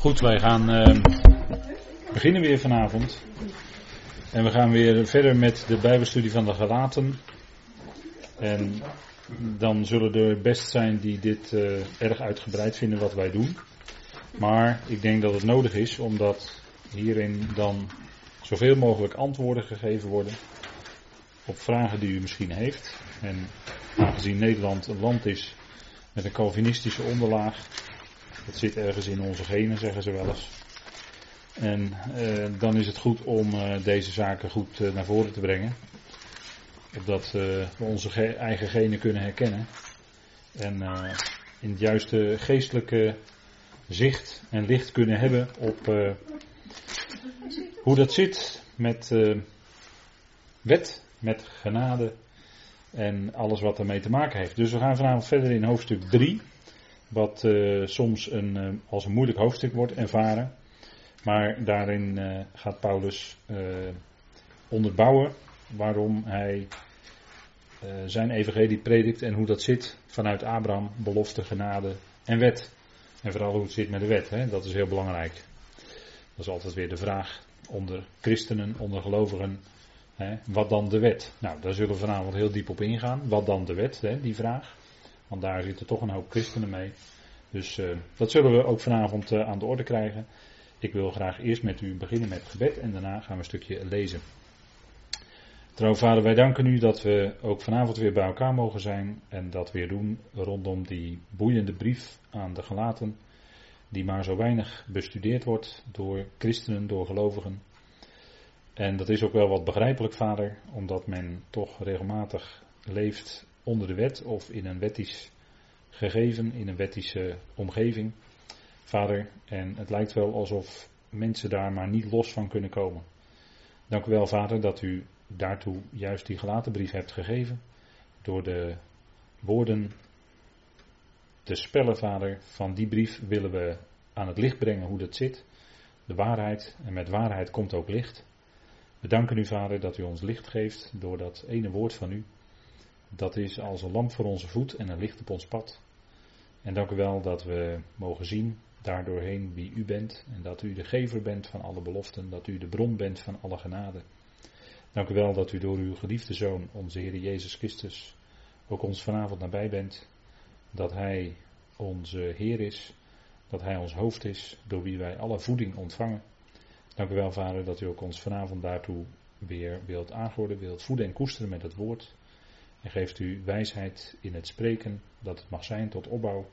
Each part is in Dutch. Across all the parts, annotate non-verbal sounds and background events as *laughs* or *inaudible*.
Goed, wij gaan uh, beginnen weer vanavond. En we gaan weer verder met de Bijbelstudie van de Galaten. En dan zullen er best zijn die dit uh, erg uitgebreid vinden wat wij doen. Maar ik denk dat het nodig is omdat hierin dan zoveel mogelijk antwoorden gegeven worden op vragen die u misschien heeft. En aangezien Nederland een land is met een Calvinistische onderlaag, dat zit ergens in onze genen, zeggen ze wel eens. En uh, dan is het goed om uh, deze zaken goed uh, naar voren te brengen. Opdat we onze ge eigen genen kunnen herkennen. En in het juiste geestelijke zicht en licht kunnen hebben op hoe dat zit met wet, met genade en alles wat ermee te maken heeft. Dus we gaan vanavond verder in hoofdstuk 3. Wat uh, soms een, uh, als een moeilijk hoofdstuk wordt ervaren. Maar daarin uh, gaat Paulus onderbouwen waarom hij zijn evangelie predikt en hoe dat zit vanuit Abraham, belofte, genade en wet. En vooral hoe het zit met de wet, hè? dat is heel belangrijk. Dat is altijd weer de vraag onder christenen, onder gelovigen. Hè? Wat dan de wet? Nou, daar zullen we vanavond heel diep op ingaan. Wat dan de wet, hè? die vraag. Want daar zitten toch een hoop christenen mee. Dus uh, dat zullen we ook vanavond uh, aan de orde krijgen. Ik wil graag eerst met u beginnen met gebed en daarna gaan we een stukje lezen. Trouw vader, wij danken u dat we ook vanavond weer bij elkaar mogen zijn en dat weer doen rondom die boeiende brief aan de gelaten, die maar zo weinig bestudeerd wordt door christenen, door gelovigen. En dat is ook wel wat begrijpelijk, vader, omdat men toch regelmatig leeft onder de wet of in een wettisch gegeven, in een wettische omgeving. Vader, en het lijkt wel alsof mensen daar maar niet los van kunnen komen. Dank u wel, Vader, dat u daartoe juist die gelaten brief hebt gegeven. Door de woorden te spellen, Vader, van die brief willen we aan het licht brengen hoe dat zit. De waarheid, en met waarheid komt ook licht. We danken u, Vader, dat u ons licht geeft door dat ene woord van u. Dat is als een lamp voor onze voet en een licht op ons pad. En dank u wel dat we mogen zien daardoorheen wie u bent en dat u de gever bent van alle beloften, dat u de bron bent van alle genade. Dank u wel dat u door uw geliefde Zoon, onze Heer Jezus Christus, ook ons vanavond nabij bent. Dat Hij onze Heer is, dat Hij ons hoofd is, door wie wij alle voeding ontvangen. Dank u wel, Vader, dat u ook ons vanavond daartoe weer wilt aanhouden, wilt voeden en koesteren met het woord. En geeft u wijsheid in het spreken, dat het mag zijn tot opbouw,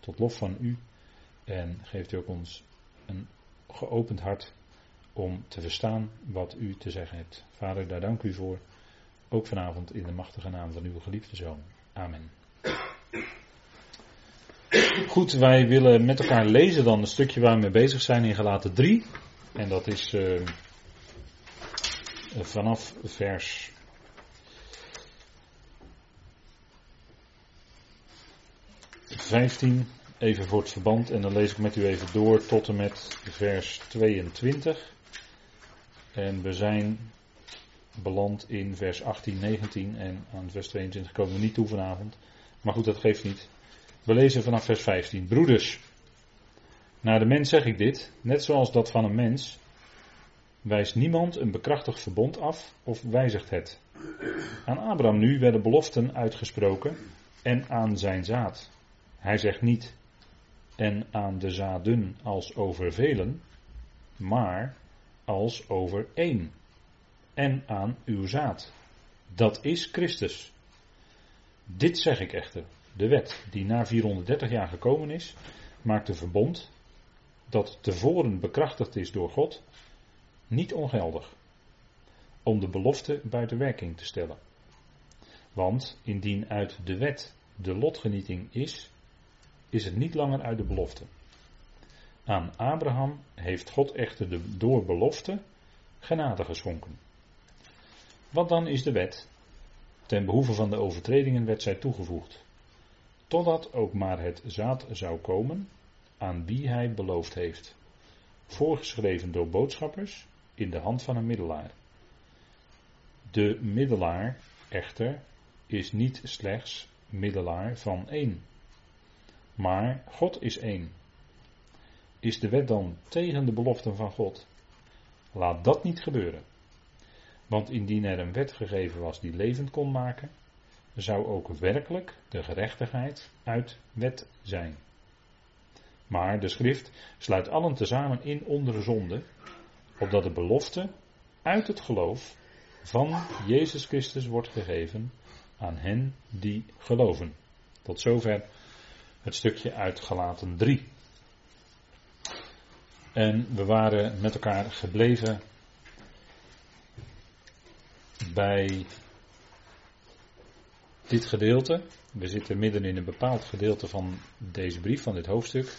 tot lof van u. En geeft u ook ons een geopend hart om te verstaan wat u te zeggen hebt. Vader, daar dank u voor. Ook vanavond in de machtige naam van uw geliefde zoon. Amen. Goed, wij willen met elkaar lezen dan een stukje waar we mee bezig zijn in Galaten 3. En dat is uh, vanaf vers 15, even voor het verband, en dan lees ik met u even door tot en met vers 22. En we zijn beland in vers 18, 19 en aan vers 22 komen we niet toe vanavond. Maar goed, dat geeft niet. We lezen vanaf vers 15. Broeders, naar de mens zeg ik dit, net zoals dat van een mens, wijst niemand een bekrachtigd verbond af of wijzigt het. Aan Abraham nu werden beloften uitgesproken en aan zijn zaad. Hij zegt niet en aan de zaden als over velen, maar als over één. En aan uw zaad. Dat is Christus. Dit zeg ik echter. De wet die na 430 jaar gekomen is, maakt een verbond dat tevoren bekrachtigd is door God, niet ongeldig. Om de belofte buiten werking te stellen. Want indien uit de wet de lotgenieting is, is het niet langer uit de belofte. Aan Abraham heeft God echter de, door belofte genade geschonken. Wat dan is de wet? Ten behoeve van de overtredingen werd zij toegevoegd. Totdat ook maar het zaad zou komen aan wie hij beloofd heeft. Voorgeschreven door boodschappers in de hand van een middelaar. De middelaar echter is niet slechts middelaar van één. Maar God is één. Is de wet dan tegen de beloften van God? Laat dat niet gebeuren. Want indien er een wet gegeven was die levend kon maken, zou ook werkelijk de gerechtigheid uit wet zijn. Maar de schrift sluit allen tezamen in onder de zonde, opdat de belofte uit het geloof van Jezus Christus wordt gegeven aan hen die geloven. Tot zover het stukje uit Galaten 3. En we waren met elkaar gebleven bij dit gedeelte. We zitten midden in een bepaald gedeelte van deze brief, van dit hoofdstuk.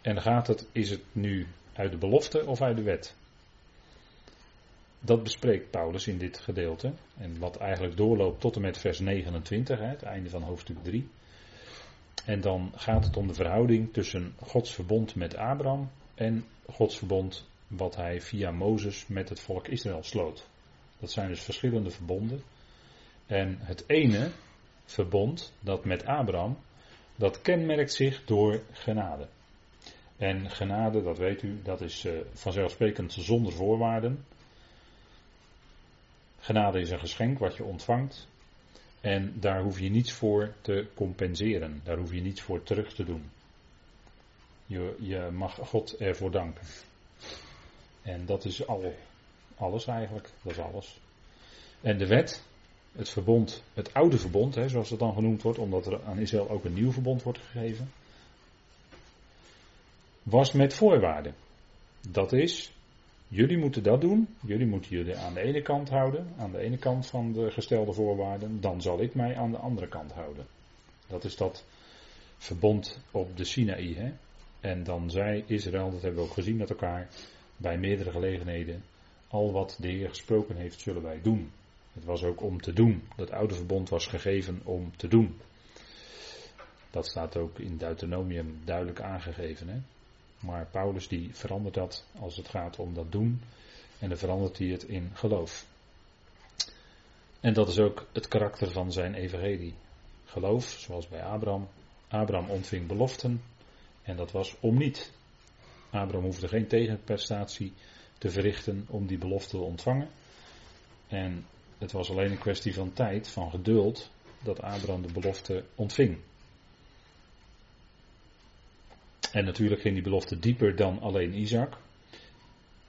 En gaat het, is het nu uit de belofte of uit de wet? Dat bespreekt Paulus in dit gedeelte. En wat eigenlijk doorloopt tot en met vers 29, het einde van hoofdstuk 3. En dan gaat het om de verhouding tussen Gods verbond met Abraham en Gods verbond wat hij via Mozes met het volk Israël sloot. Dat zijn dus verschillende verbonden. En het ene verbond, dat met Abraham, dat kenmerkt zich door genade. En genade, dat weet u, dat is uh, vanzelfsprekend zonder voorwaarden. Genade is een geschenk wat je ontvangt. En daar hoef je niets voor te compenseren. Daar hoef je niets voor terug te doen. Je, je mag God ervoor danken. En dat is al, alles eigenlijk. Dat is alles. En de wet, het verbond, het oude verbond, hè, zoals het dan genoemd wordt, omdat er aan Israël ook een nieuw verbond wordt gegeven, was met voorwaarden. Dat is, jullie moeten dat doen, jullie moeten jullie aan de ene kant houden, aan de ene kant van de gestelde voorwaarden, dan zal ik mij aan de andere kant houden. Dat is dat verbond op de Sinaï. Hè? En dan zei Israël, dat hebben we ook gezien met elkaar, bij meerdere gelegenheden, al wat de Heer gesproken heeft, zullen wij doen. Het was ook om te doen. Dat oude verbond was gegeven om te doen. Dat staat ook in Deuteronomium duidelijk aangegeven. Hè? Maar Paulus die verandert dat als het gaat om dat doen. En dan verandert hij het in geloof. En dat is ook het karakter van zijn evangelie. Geloof, zoals bij Abraham. Abraham ontving beloften. En dat was om niet. Abraham hoefde geen tegenprestatie te verrichten om die belofte te ontvangen. En het was alleen een kwestie van tijd, van geduld, dat Abraham de belofte ontving. En natuurlijk ging die belofte dieper dan alleen Isaac.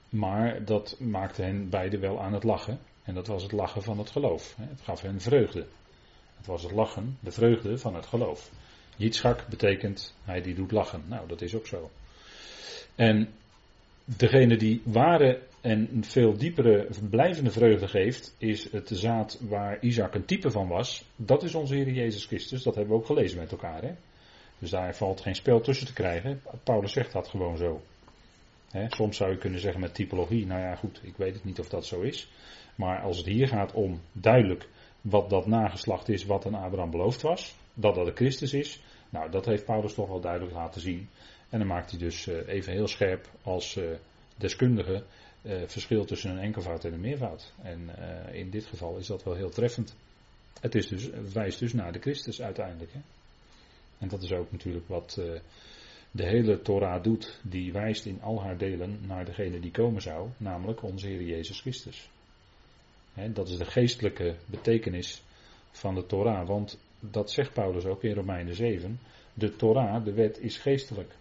Maar dat maakte hen beiden wel aan het lachen. En dat was het lachen van het geloof. Het gaf hen vreugde. Het was het lachen, de vreugde van het geloof. Yitzchak betekent hij die doet lachen. Nou, dat is ook zo. En degene die ware en veel diepere, blijvende vreugde geeft, is het zaad waar Isaac een type van was. Dat is onze Heer Jezus Christus. Dat hebben we ook gelezen met elkaar. Hè? Dus daar valt geen spel tussen te krijgen. Paulus zegt dat gewoon zo. soms zou je kunnen zeggen met typologie, nou ja goed, ik weet het niet of dat zo is. Maar als het hier gaat om duidelijk wat dat nageslacht is wat aan Abraham beloofd was, dat dat de Christus is, nou dat heeft Paulus toch wel duidelijk laten zien. En dan maakt hij dus eh, even heel scherp als eh, deskundige uh, verschil tussen een enkelvoud en een meervoud. En in dit geval is dat wel heel treffend. Het, is dus, wijst dus naar de Christus uiteindelijk. Hè? En dat is ook natuurlijk wat uh, de hele Torah doet. Die wijst in al haar delen naar degene die komen zou, namelijk onze Heer Jezus Christus. dat is de geestelijke betekenis van de Torah. Want dat zegt Paulus ook in Romeinen 7. De Torah, de wet, is geestelijk.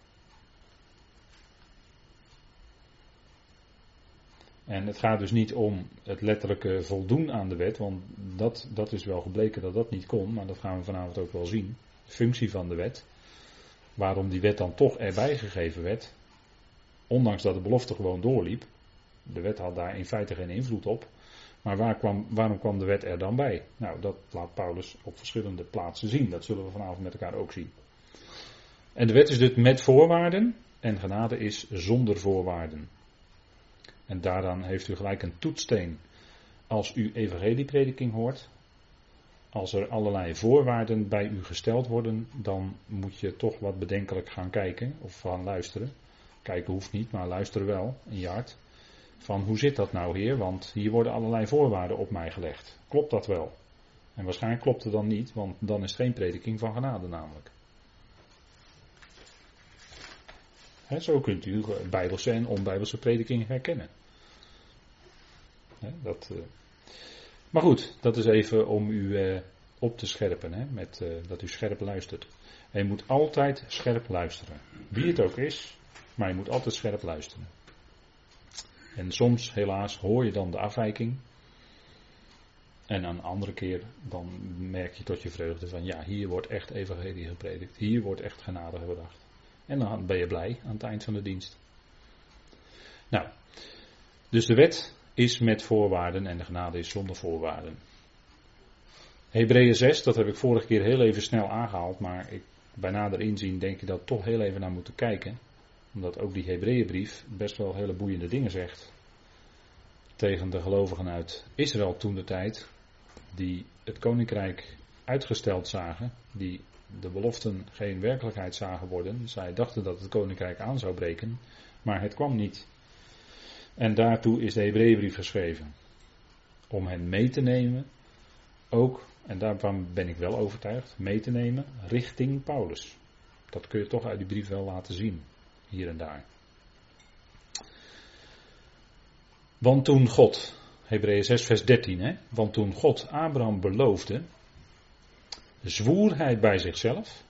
En het gaat dus niet om het letterlijke voldoen aan de wet, want dat, dat is wel gebleken dat dat niet kon, maar dat gaan we vanavond ook wel zien functie van de wet. Waarom die wet dan toch erbij gegeven werd. Ondanks dat de belofte gewoon doorliep. De wet had daar in feite geen invloed op. Maar waar kwam, waarom kwam de wet er dan bij? Nou, dat laat Paulus op verschillende plaatsen zien. Dat zullen we vanavond met elkaar ook zien. En de wet is dus met voorwaarden. En genade is zonder voorwaarden. En daaraan heeft u gelijk een toetsteen. Als u evangelieprediking hoort, als er allerlei voorwaarden bij u gesteld worden, dan moet je toch wat bedenkelijk gaan kijken of gaan luisteren. Kijken hoeft niet, maar luisteren wel in je. Van hoe zit dat nou, heer? Want hier worden allerlei voorwaarden op mij gelegd. Klopt dat wel? En waarschijnlijk klopt het dan niet, want dan is het geen prediking van genade namelijk. zo kunt u bijbelse en onbijbelse prediking herkennen. dat, uh, maar goed, dat is even om u uh, op te scherpen, hè, met, uh, dat u scherp luistert. En je moet altijd scherp luisteren. Wie het ook is, maar je moet altijd scherp luisteren. En soms, helaas, hoor je dan de afwijking. En een andere keer dan merk je tot je vreugde van ja, hier wordt echt evangelie gepredikt. Hier wordt echt genade gebracht. En dan ben je blij aan het eind van de dienst. Nou, dus de wet is met voorwaarden en de genade is zonder voorwaarden. Hebreeën 6, dat heb ik vorige keer heel even snel aangehaald, maar ik, bij nader inzien denk ik dat toch heel even naar moeten kijken. Omdat ook die Hebreeënbrief best wel hele boeiende dingen zegt. Tegen de gelovigen uit Israël toen de tijd, die het koninkrijk uitgesteld zagen, die de beloften geen werkelijkheid zagen worden. Zij dachten dat het koninkrijk aan zou breken, maar het kwam niet. En daartoe is de Hebreeënbrief geschreven. Om hen mee te nemen, ook, en daarvan ben ik wel overtuigd, mee te nemen richting Paulus. Dat kun je toch uit die brief wel laten zien, hier en daar. Want toen God, Hebreeën 6 vers 13, hè, want toen God Abraham beloofde, zwoer hij bij zichzelf,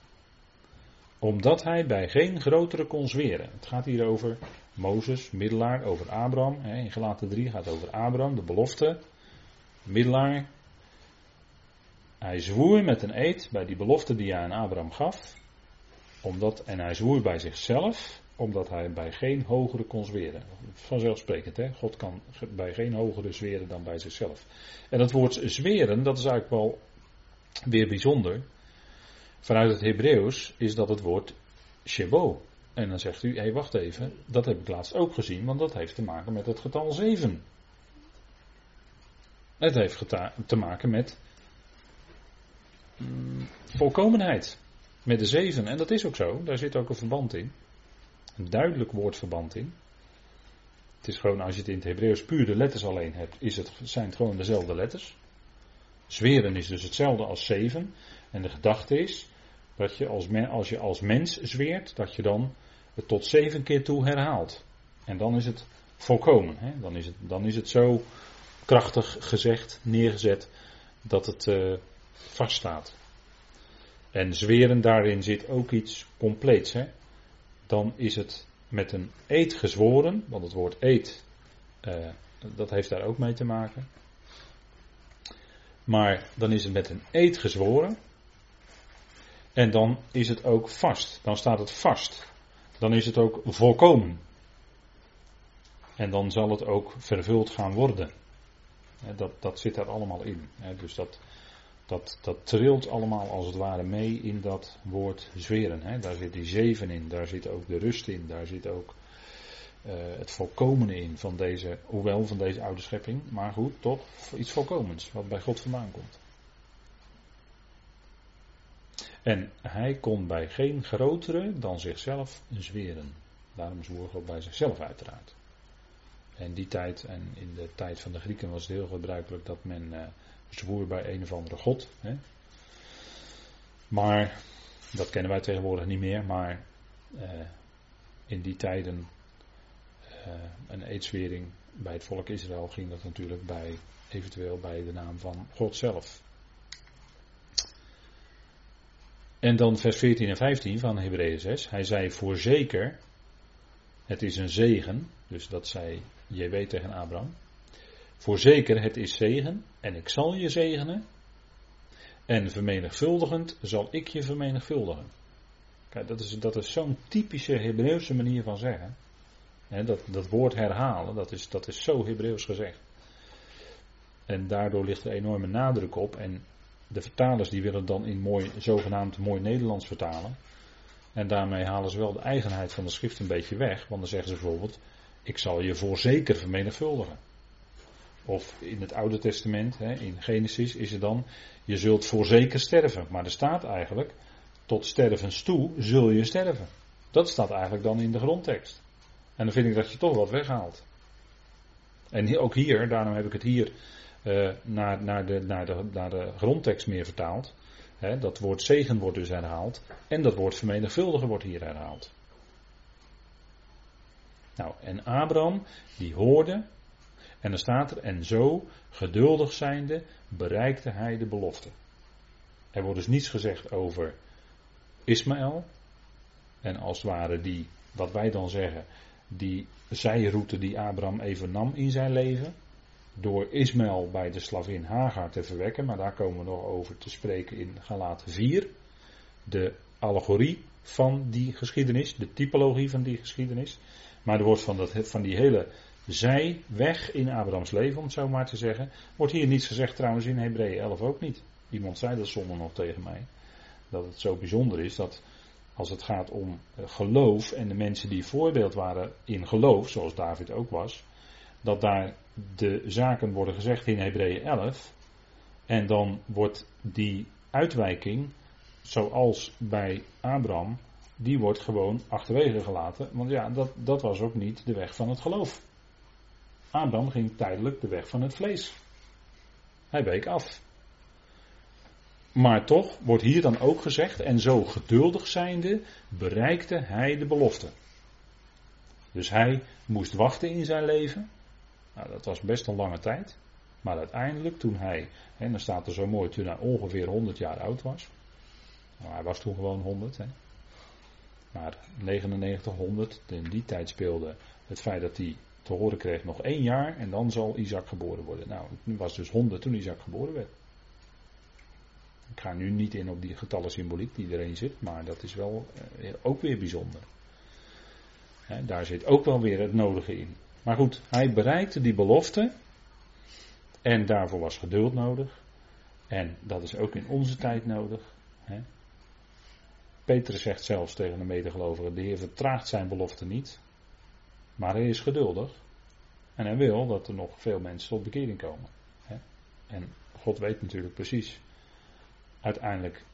omdat hij bij geen grotere kon zweren. Het gaat hier over Mozes, middelaar, over Abraham. In gelaten 3 gaat het over Abraham, de belofte. Middelaar. Hij zwoer met een eed bij die belofte die hij aan Abraham gaf. Omdat, en hij zwoer bij zichzelf, omdat hij bij geen hogere kon zweren. Vanzelfsprekend, hè? God kan bij geen hogere zweren dan bij zichzelf. En dat woord zweren, dat is eigenlijk wel weer bijzonder. Vanuit het Hebreeuws is dat het woord shevo. En dan zegt u, hé hey, wacht even, dat heb ik laatst ook gezien, want dat heeft te maken met het getal 7. Het heeft te maken met mm, volkomenheid. Met de 7. En dat is ook zo, daar zit ook een verband in. Een duidelijk woordverband in. Het is gewoon, als je het in het Hebreeuws puur de letters alleen hebt, is het, zijn het gewoon dezelfde letters. Zweren is dus hetzelfde als zeven. En de gedachte is dat je als, als je als mens zweert, dat je dan het tot zeven keer toe herhaalt. En dan is het volkomen. Hè? Dan, is het, dan is het zo krachtig gezegd, neergezet, dat het uh, vaststaat. En zweren daarin zit ook iets compleets. Hè? Dan is het met een eed gezworen, want het woord eed, uh, dat heeft daar ook mee te maken. Maar dan is het met een eed gezworen. En dan is het ook vast. Dan staat het vast. Dan is het ook volkomen. En dan zal het ook vervuld gaan worden. Dat, dat zit daar allemaal in. Dus dat, dat, dat trilt allemaal als het ware mee in dat woord zweren. Daar zit die zeven in, daar zit ook de rust in, daar zit ook uh, het volkomen in van deze, hoewel van deze oude schepping, maar goed, toch iets volkomens, wat bij God vandaan komt. En hij kon bij geen grotere dan zichzelf zweren. Daarom zwoer God bij zichzelf uiteraard. In die tijd en in de tijd van de Grieken was het heel gebruikelijk dat men uh, zwoer bij een of andere god. Hè. Maar, dat kennen wij tegenwoordig niet meer, maar uh, in die tijden uh, een eedswering bij het volk Israël ging dat natuurlijk bij, eventueel bij de naam van God zelf. En dan vers 14 en 15 van Hebreeën 6. Hij zei voorzeker, het is een zegen, dus dat zei JW tegen Abraham. Voorzeker, het is zegen en ik zal je zegenen. En vermenigvuldigend zal ik je vermenigvuldigen. Kijk, dat is, dat is zo'n typische Hebreeuwse manier van zeggen dat, dat woord herhalen, dat is, dat is zo Hebreeuws gezegd. En daardoor ligt er enorme nadruk op. En de vertalers die willen dan in mooi, zogenaamd mooi Nederlands vertalen. En daarmee halen ze wel de eigenheid van de schrift een beetje weg. Want dan zeggen ze bijvoorbeeld, ik zal je voorzeker vermenigvuldigen. Of in het Oude Testament, in Genesis, is het dan, je zult voorzeker sterven. Maar er staat eigenlijk, tot stervens toe zul je sterven. Dat staat eigenlijk dan in de grondtekst. En dan vind ik dat je toch wat weghaalt. En ook hier, daarom heb ik het hier uh, naar, naar, de, naar, de, naar de grondtekst meer vertaald. dat woord zegen wordt dus herhaald. En dat woord vermenigvuldigen wordt hier herhaald. Nou, en Abraham, die hoorde, en dan staat er, en zo, geduldig zijnde, bereikte hij de belofte. Er wordt dus niets gezegd over Ismaël. En als het ware die, wat wij dan zeggen, die zijroute die Abraham even nam in zijn leven. Door Ismaël bij de slavin Hagar te verwekken. Maar daar komen we nog over te spreken in Galaten 4. De allegorie van die geschiedenis, de typologie van die geschiedenis. Maar er wordt van, dat, van die hele zijweg in Abrahams leven, om het zo maar te zeggen, wordt hier niets gezegd trouwens in Hebreeën 11 ook niet. Iemand zei dat zonder nog tegen mij. Dat het zo bijzonder is dat als het gaat om eh, geloof en de mensen die voorbeeld waren in geloof, zoals David ook was, dat daar de zaken worden gezegd in Hebreeën 11. En dan wordt die uitwijking, zoals bij Abraham, die wordt gewoon achterwege gelaten. Want ja, dat, dat was ook niet de weg van het geloof. Abraham ging tijdelijk de weg van het vlees. Hij week af. Maar toch wordt hier dan ook gezegd, en zo geduldig zijnde, bereikte hij de belofte. Dus hij moest wachten in zijn leven. Nou, dat was best een lange tijd. Maar uiteindelijk, toen hij, en dan staat er zo mooi, toen hij ongeveer 100 jaar oud was. Nou, hij was toen gewoon 100. Hè. Maar 99, 100, in die tijd speelde het feit dat hij te horen kreeg nog één jaar en dan zal Isaac geboren worden. Nou, het was dus 100 toen Isaac geboren werd. Ik ga nu niet in op die getallen symboliek die erin zit, maar dat is wel eh, ook weer bijzonder. daar zit ook wel weer het nodige in. Maar goed, hij bereikte die belofte en daarvoor was geduld nodig. En dat is ook in onze tijd nodig. He. Petrus zegt zelfs tegen de medegelovigen: De Heer vertraagt zijn belofte niet, maar hij is geduldig. En hij wil dat er nog veel mensen tot bekering komen. En God weet natuurlijk precies uiteindelijk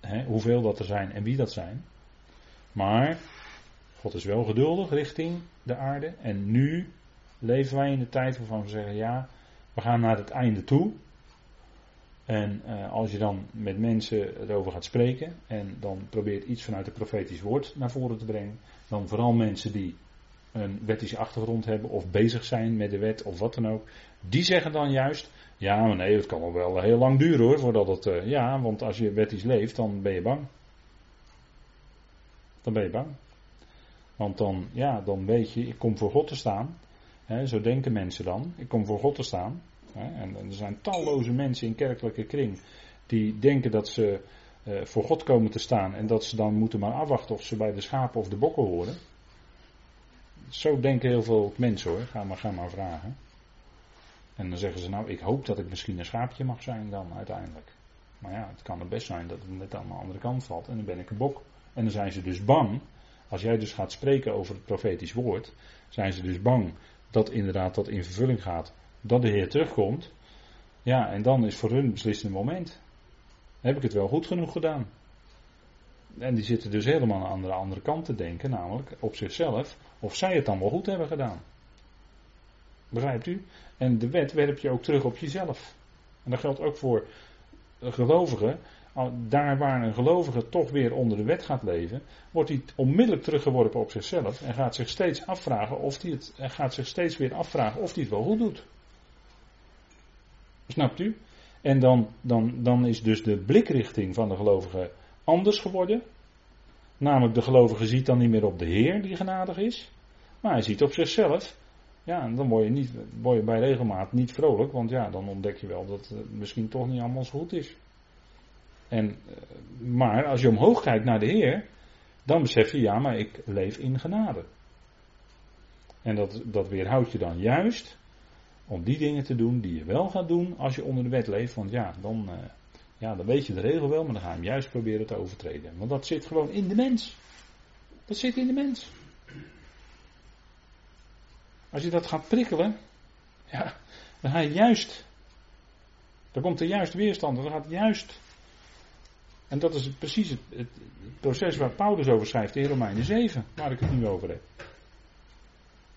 hè, hoeveel dat er zijn en wie dat zijn. Maar God is wel geduldig richting de aarde. En nu leven wij in de tijd waarvan we zeggen: ja, we gaan naar het einde toe. En uh, als je dan met mensen erover gaat spreken en dan probeert iets vanuit het profetisch woord naar voren te brengen, dan vooral mensen die een wettische achtergrond hebben of bezig zijn met de wet of wat dan ook, die zeggen dan juist, ja, maar nee, het kan wel heel lang duren hoor, voordat het. Uh, ja, want als je wettisch leeft, dan ben je bang. Dan ben je bang. Want dan, ja, dan weet je, ik kom voor God te staan. Zo denken mensen dan. Ik kom voor God te staan. En, er zijn talloze mensen in kerkelijke kring die denken dat ze uh, voor God komen te staan en dat ze dan moeten maar afwachten of ze bij de schapen of de bokken horen. Zo denken heel veel mensen hoor, ga maar, ga maar vragen. En dan zeggen ze nou, ik hoop dat ik misschien een schaapje mag zijn dan uiteindelijk. Maar ja, het kan er best zijn dat het net aan de andere kant valt en dan ben ik een bok. En dan zijn ze dus bang, als jij dus gaat spreken over het profetisch woord, zijn ze dus bang dat inderdaad dat in vervulling gaat, dat de Heer terugkomt. Ja, en dan is voor hun beslissende moment. Heb ik het wel goed genoeg gedaan? En die zitten dus helemaal aan de andere kant te denken, namelijk op zichzelf, of zij het dan wel goed hebben gedaan. Begrijpt u? En de wet werp je ook terug op jezelf. En dat geldt ook voor gelovigen. Daar waar een gelovige toch weer onder de wet gaat leven, wordt hij onmiddellijk teruggeworpen op zichzelf en gaat zich steeds afvragen of hij het, gaat zich steeds weer afvragen of hij het wel goed doet. Snapt u? En dan, dan, dan is dus de blikrichting van de gelovige anders geworden. Namelijk de gelovige ziet dan niet meer op de Heer die genadig is, maar hij ziet op zichzelf ja, dan word je, niet, word je bij regelmaat niet vrolijk, want ja, dan ontdek je wel dat het misschien toch niet allemaal zo goed is. En, eh, maar als je omhoog kijkt naar de Heer, dan besef je, ja, maar ik leef in genade. En dat, dat weerhoudt je dan juist om die dingen te doen die je wel gaat doen als je onder de wet leeft. Want ja, dan, uh, ja, dan weet je de regel wel, maar dan ga je hem juist proberen te overtreden. Want dat zit gewoon in de mens. Dat zit in de mens. Als je dat gaat prikkelen, ja, dan ga je juist. Dan komt er juist weerstand. Dan gaat juist. En dat is precies het, het, proces waar Paulus over schrijft in Romeinen 7, waar ik het nu over heb.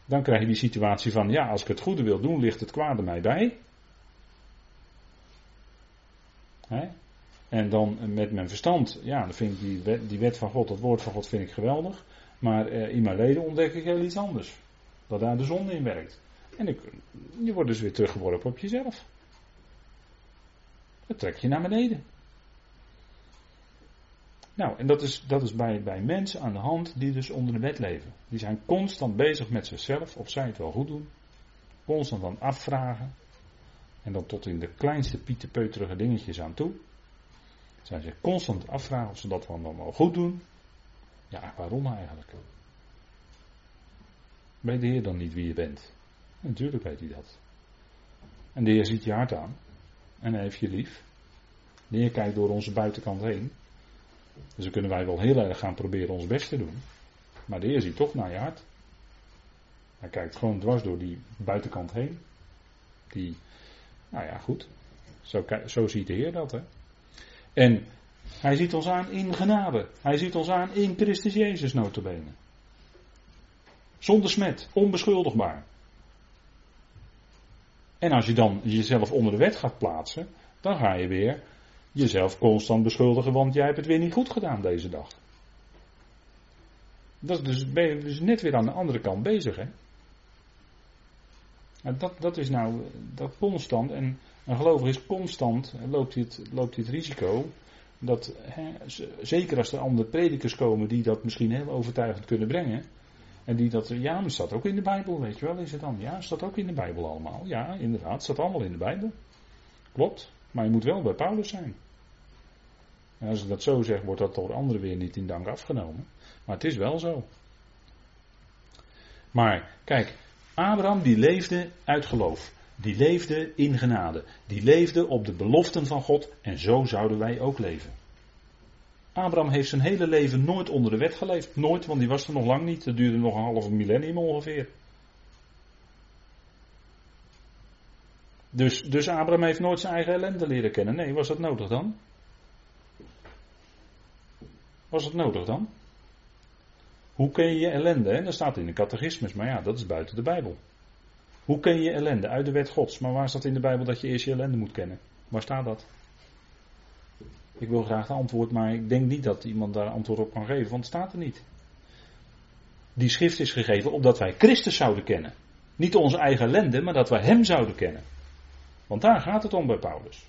Dan krijg je die situatie van, ja, als ik het goede wil doen, ligt het kwade mij bij. En dan met mijn verstand, ja, dan vind ik die wet, van God, dat woord van God, vind ik geweldig. Maar eh, in mijn leden ontdek ik heel iets anders. Dat daar de zonde in werkt. En je wordt dus weer teruggeworpen op jezelf. Dat trek je naar beneden. Nou, en dat is, dat is bij, bij mensen aan de hand die dus onder de wet leven. Die zijn constant bezig met zichzelf, of zij het wel goed doen. Constant aan afvragen. En dan tot in de kleinste pieterpeuterige dingetjes aan toe. Zijn ze constant afvragen of ze dat wel, wel goed doen. Ja, waarom eigenlijk? Weet de Heer dan niet wie je bent? Natuurlijk weet hij dat. En de Heer ziet je hart aan. En hij heeft je lief. De Heer kijkt door onze buitenkant heen. Dus dan kunnen wij wel heel erg gaan proberen ons best te doen. Maar de Heer ziet toch naar je hart. Hij kijkt gewoon dwars door die buitenkant heen. Die, nou ja, goed. Zo, zo ziet de Heer dat, hè. En hij ziet ons aan in genade. Hij ziet ons aan in Christus Jezus notabene. Zonder smet, onbeschuldigbaar. En als je dan jezelf onder de wet gaat plaatsen, dan ga je weer jezelf constant beschuldigen, want jij hebt het weer niet goed gedaan deze dag. Dat is dus, ben je dus net weer aan de andere kant bezig, hè? dat, dat is nou dat constant, en een gelovige is constant, loopt hij het, loopt het risico, dat hè, zeker als er andere predikers komen die dat misschien heel overtuigend kunnen brengen, en die dat, ja, maar staat ook in de Bijbel, weet je wel, is het dan? Ja, staat ook in de Bijbel allemaal. Ja, inderdaad, staat allemaal in de Bijbel. Klopt, maar je moet wel bij Paulus zijn. En als ik dat zo zeg, wordt dat door anderen weer niet in dank afgenomen. Maar het is wel zo. Maar kijk, Abraham die leefde uit geloof. Die leefde in genade. Die leefde op de beloften van God. En zo zouden wij ook leven. Abraham heeft zijn hele leven nooit onder de wet geleefd. Nooit, want die was er nog lang niet. Dat duurde nog een half millennium ongeveer. Dus, dus Abraham heeft nooit zijn eigen ellende leren kennen. Nee, was dat nodig dan? Was het nodig dan? Hoe ken je je ellende? Hè? Dat staat in de catechismus, maar ja, dat is buiten de Bijbel. Hoe ken je je ellende? Uit de wet Gods. Maar waar staat in de Bijbel dat je eerst je ellende moet kennen? Waar staat dat? Ik wil graag het antwoord, maar ik denk niet dat iemand daar antwoord op kan geven, want het staat er niet. Die schrift is gegeven opdat wij Christus zouden kennen. Niet onze eigen ellende, maar dat wij Hem zouden kennen. Want daar gaat het om bij Paulus.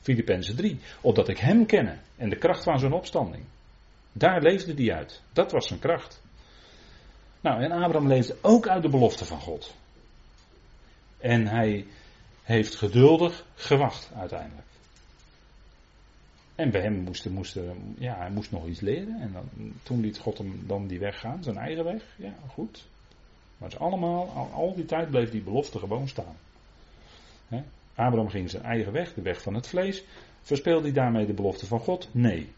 Filippenzen 3. Opdat ik Hem kennen en de kracht van zijn opstanding. Daar leefde hij uit. Dat was zijn kracht. Nou, en Abraham leefde ook uit de belofte van God. En hij heeft geduldig gewacht uiteindelijk. En bij hem moest, moest, ja, hij moest nog iets leren. En dan, toen liet God hem dan die weg gaan, zijn eigen weg. Ja, goed. Maar het is allemaal, al, die tijd bleef die belofte gewoon staan. Abraham ging zijn eigen weg, de weg van het vlees. Verspeelde hij daarmee de belofte van God? Nee.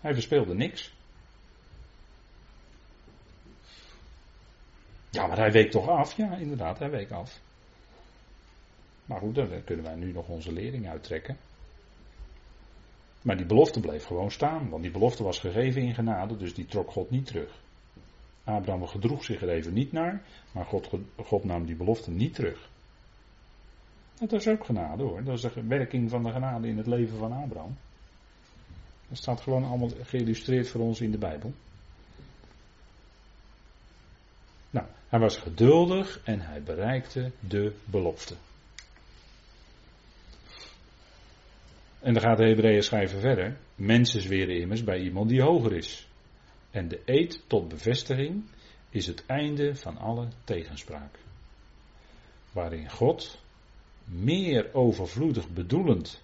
Hij verspeelde niks. Ja, maar hij week toch af? Ja, inderdaad, hij week af. Maar goed, dan kunnen wij nu nog onze lering uittrekken. Maar die belofte bleef gewoon staan, want die belofte was gegeven in genade, dus die trok God niet terug. Abraham gedroeg zich er even niet naar, maar God, God nam die belofte niet terug. Dat is ook genade hoor, dat is de werking van de genade in het leven van Abraham. Dat staat gewoon allemaal geïllustreerd voor ons in de Bijbel. Nou, hij was geduldig en hij bereikte de belofte. En dan gaat de Hebreeën schrijven verder. Mensen zweren immers bij iemand die hoger is. En de eed tot bevestiging is het einde van alle tegenspraak. Waarin God, meer overvloedig bedoelend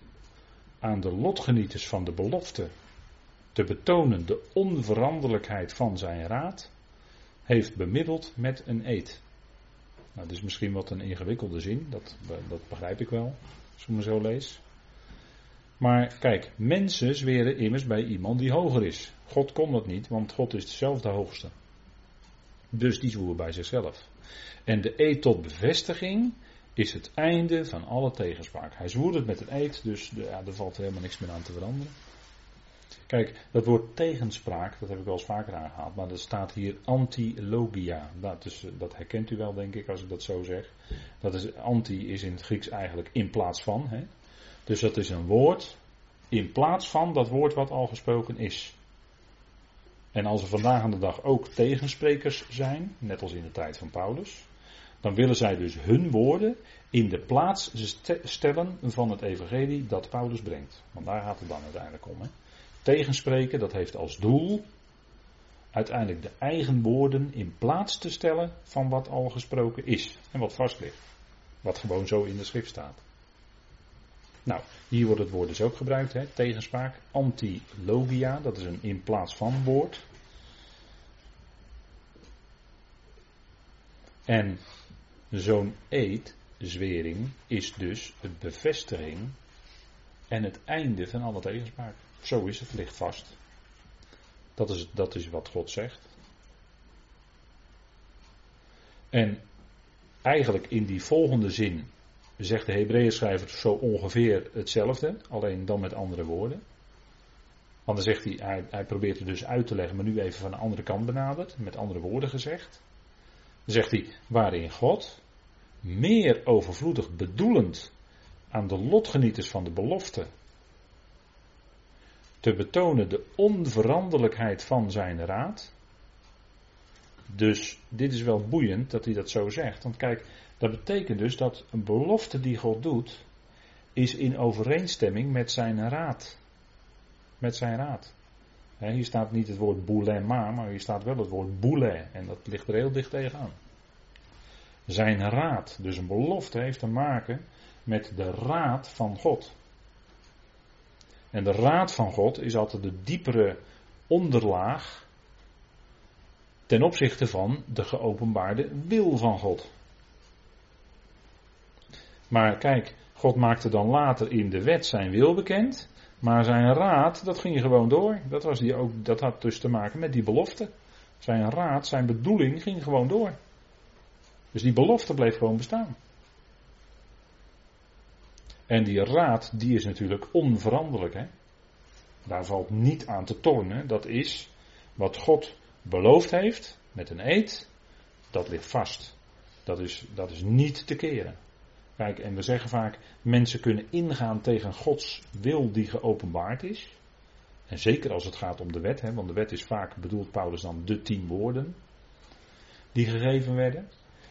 aan de lotgenieters van de belofte te betonen de onveranderlijkheid van zijn raad, heeft bemiddeld met een eed. Nou, dat is misschien wat een ingewikkelde zin, dat, dat begrijp ik wel, als ik me zo lees. Maar kijk, mensen zweren immers bij iemand die hoger is. God kon dat niet, want God is zelf de hoogste. Dus die zwoer bij zichzelf. En de eed tot bevestiging is het einde van alle tegenspraak. Hij zwoer het met een eed, dus ja, er valt helemaal niks meer aan te veranderen. Kijk, dat woord tegenspraak, dat heb ik wel eens vaker aangehaald, maar dat staat hier antilogia. Dat, is, dat herkent u wel, denk ik, als ik dat zo zeg. Dat is, anti is in het Grieks eigenlijk in plaats van. Hè? Dus dat is een woord in plaats van dat woord wat al gesproken is. En als er vandaag aan de dag ook tegensprekers zijn, net als in de tijd van Paulus, dan willen zij dus hun woorden in de plaats stellen van het evangelie dat Paulus brengt. Want daar gaat het dan uiteindelijk om. Hè. Tegenspreken, dat heeft als doel uiteindelijk de eigen woorden in plaats te stellen van wat al gesproken is en wat vast ligt. Wat gewoon zo in de schrift staat. Nou, hier wordt het woord dus ook gebruikt, hè, tegenspraak. Antilogia, dat is een in plaats van woord. En zo'n eed-zwering is dus een bevestiging en het einde van alle tegenspraak. Zo is het, ligt vast. Dat is, dat is wat God zegt. En eigenlijk in die volgende zin zegt de Hebreeën schrijver zo ongeveer hetzelfde, alleen dan met andere woorden. Want dan zegt hij, hij, hij, probeert het dus uit te leggen, maar nu even van de andere kant benaderd, met andere woorden gezegd. Dan zegt hij, waarin God, meer overvloedig bedoelend aan de lotgenieters van de belofte, te betonen de onveranderlijkheid van zijn raad. Dus dit is wel boeiend dat hij dat zo zegt. Want kijk, dat betekent dus dat een belofte die God doet, is in overeenstemming met zijn raad. Met zijn raad. Hier staat niet het woord boulema, maar hier staat wel het woord boule. En dat ligt er heel dicht tegenaan. Zijn raad, dus een belofte, heeft te maken met de raad van God. En de raad van God is altijd de diepere onderlaag ten opzichte van de geopenbaarde wil van God. Maar kijk, God maakte dan later in de wet zijn wil bekend. Maar zijn raad, dat ging gewoon door. Dat, was die ook, dat had dus te maken met die belofte. Zijn raad, zijn bedoeling ging gewoon door. Dus die belofte bleef gewoon bestaan. En die raad, die is natuurlijk onveranderlijk. Hè? Daar valt niet aan te tornen. Dat is wat God beloofd heeft met een eed. Dat ligt vast. Dat is, dat is niet te keren. Kijk, en we zeggen vaak, mensen kunnen ingaan tegen Gods wil die geopenbaard is. En zeker als het gaat om de wet, hè, want de wet is vaak, bedoelt Paulus dan, de tien woorden die gegeven werden.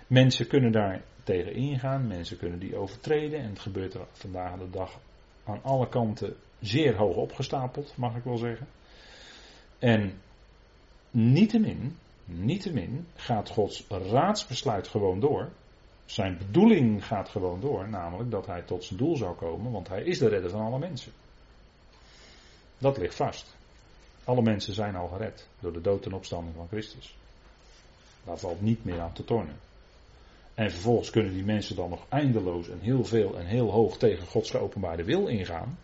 Mensen kunnen daar tegen ingaan, mensen kunnen die overtreden. En het gebeurt er vandaag de dag aan alle kanten zeer hoog opgestapeld, mag ik wel zeggen. En niettemin, niettemin gaat Gods raadsbesluit gewoon door. Zijn bedoeling gaat gewoon door, namelijk dat hij tot zijn doel zou komen, want hij is de redder van alle mensen. Dat ligt vast. Alle mensen zijn al gered door de dood en opstanding van Christus. Daar valt niet meer aan te tornen. En vervolgens kunnen die mensen dan nog eindeloos en heel veel en heel hoog tegen Gods geopenbaarde wil ingaan.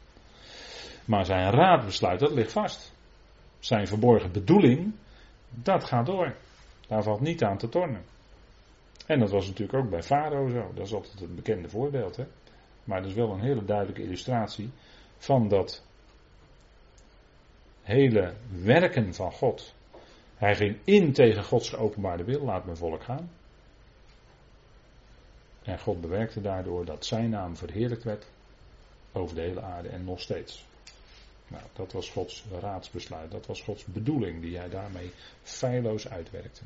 Maar zijn raadbesluit, dat ligt vast. Zijn verborgen bedoeling, dat gaat door. Daar valt niet aan te tornen. En dat was natuurlijk ook bij Farao zo. Dat is altijd een bekende voorbeeld. Hè? Maar dat is wel een hele duidelijke illustratie van dat hele werken van God. Hij ging in tegen Gods geopenbaarde wil, laat mijn volk gaan. En God bewerkte daardoor dat zijn naam verheerlijkt werd over de hele aarde en nog steeds. Nou, dat was Gods raadsbesluit, dat was Gods bedoeling die hij daarmee feilloos uitwerkte.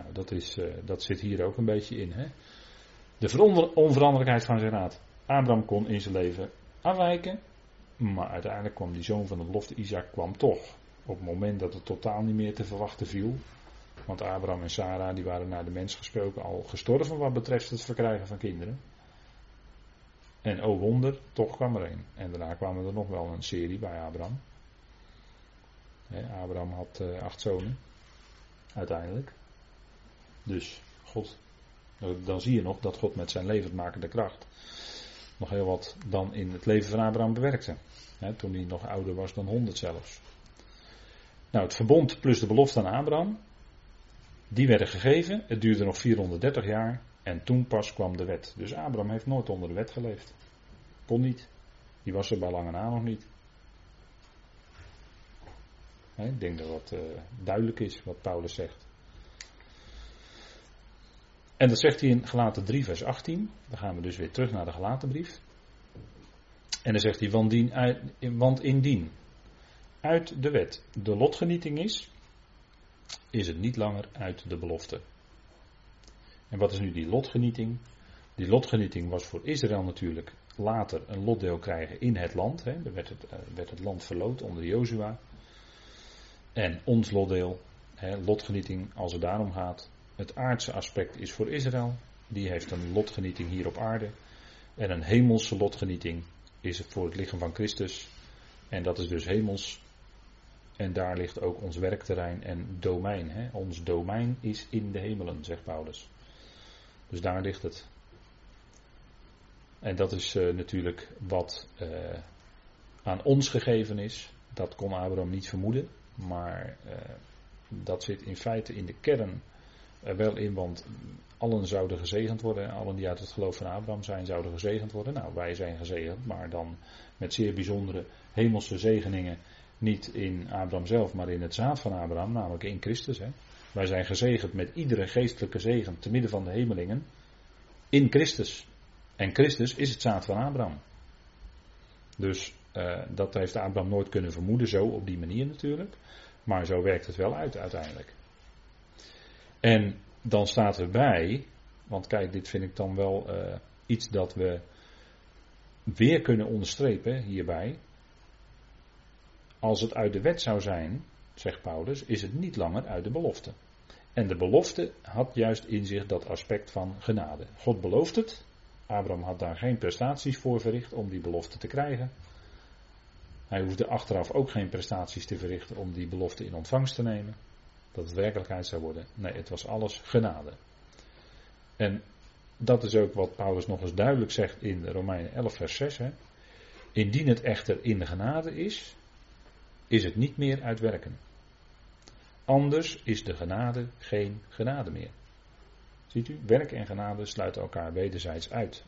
Nou, dat, is, uh, dat zit hier ook een beetje in. Hè? De onveranderlijkheid van zijn raad. Abraham kon in zijn leven afwijken, maar uiteindelijk kwam die zoon van de belofte Isaac kwam toch. Op het moment dat het totaal niet meer te verwachten viel. Want Abraham en Sarah die waren naar de mens gesproken al gestorven wat betreft het verkrijgen van kinderen. En oh wonder, toch kwam er een. En daarna kwamen er nog wel een serie bij Abraham. Abraham had uh, acht zonen. Uiteindelijk. Dus God, dan zie je nog dat God met zijn levendmakende kracht nog heel wat dan in het leven van Abraham bewerkte. toen hij nog ouder was dan 100 zelfs. Nou, het verbond plus de belofte aan Abraham, die werden gegeven. Het duurde nog 430 jaar en toen pas kwam de wet. Dus Abraham heeft nooit onder de wet geleefd. Kon niet. Die was er bij lange na nog niet. ik denk dat dat uh, duidelijk is wat Paulus zegt. En dat zegt hij in Gelaten 3, vers 18. Dan gaan we dus weer terug naar de Gelatenbrief. En dan zegt hij, want, dien, want indien uit de wet de lotgenieting is, is het niet langer uit de belofte. En wat is nu die lotgenieting? Die lotgenieting was voor Israël natuurlijk later een lotdeel krijgen in het land. Hè. Er werd het, uh, werd het land verloot onder Jozua. En ons lotdeel, hè, lotgenieting als het daarom gaat. Het aardse aspect is voor Israël. Die heeft een lotgenieting hier op aarde. En een hemelse lotgenieting is het voor het lichaam van Christus. En dat is dus hemels. En daar ligt ook ons werkterrein en domein. Hè. Ons domein is in de hemelen, zegt Paulus. Dus daar ligt het. En dat is uh, natuurlijk wat uh, aan ons gegeven is. Dat kon Abraham niet vermoeden. Maar uh, dat zit in feite in de kern er wel in, want allen zouden gezegend worden. Allen die uit het geloof van Abraham zijn, zouden gezegend worden. Nou, wij zijn gezegend, maar dan met zeer bijzondere hemelse zegeningen. Niet in Abraham zelf, maar in het zaad van Abraham, namelijk in Christus. Hè. Wij zijn gezegend met iedere geestelijke zegen te midden van de hemelingen in Christus. En Christus is het zaad van Abraham. Dus uh, dat heeft Abraham nooit kunnen vermoeden, zo op die manier natuurlijk. Maar zo werkt het wel uit uiteindelijk. En dan staat erbij, want kijk, dit vind ik dan wel uh, iets dat we weer kunnen onderstrepen hierbij. Als het uit de wet zou zijn, zegt Paulus, is het niet langer uit de belofte. En de belofte had juist in zich dat aspect van genade. God belooft het. Abraham had daar geen prestaties voor verricht om die belofte te krijgen. Hij hoefde achteraf ook geen prestaties te verrichten om die belofte in ontvangst te nemen. Dat het werkelijkheid zou worden. Nee, het was alles genade. En dat is ook wat Paulus nog eens duidelijk zegt in Romeinen 11, vers 6. Hè. Indien het echter in de genade is, is het niet meer uit werken. Anders is de genade geen genade meer. Ziet u, werk en genade sluiten elkaar wederzijds uit.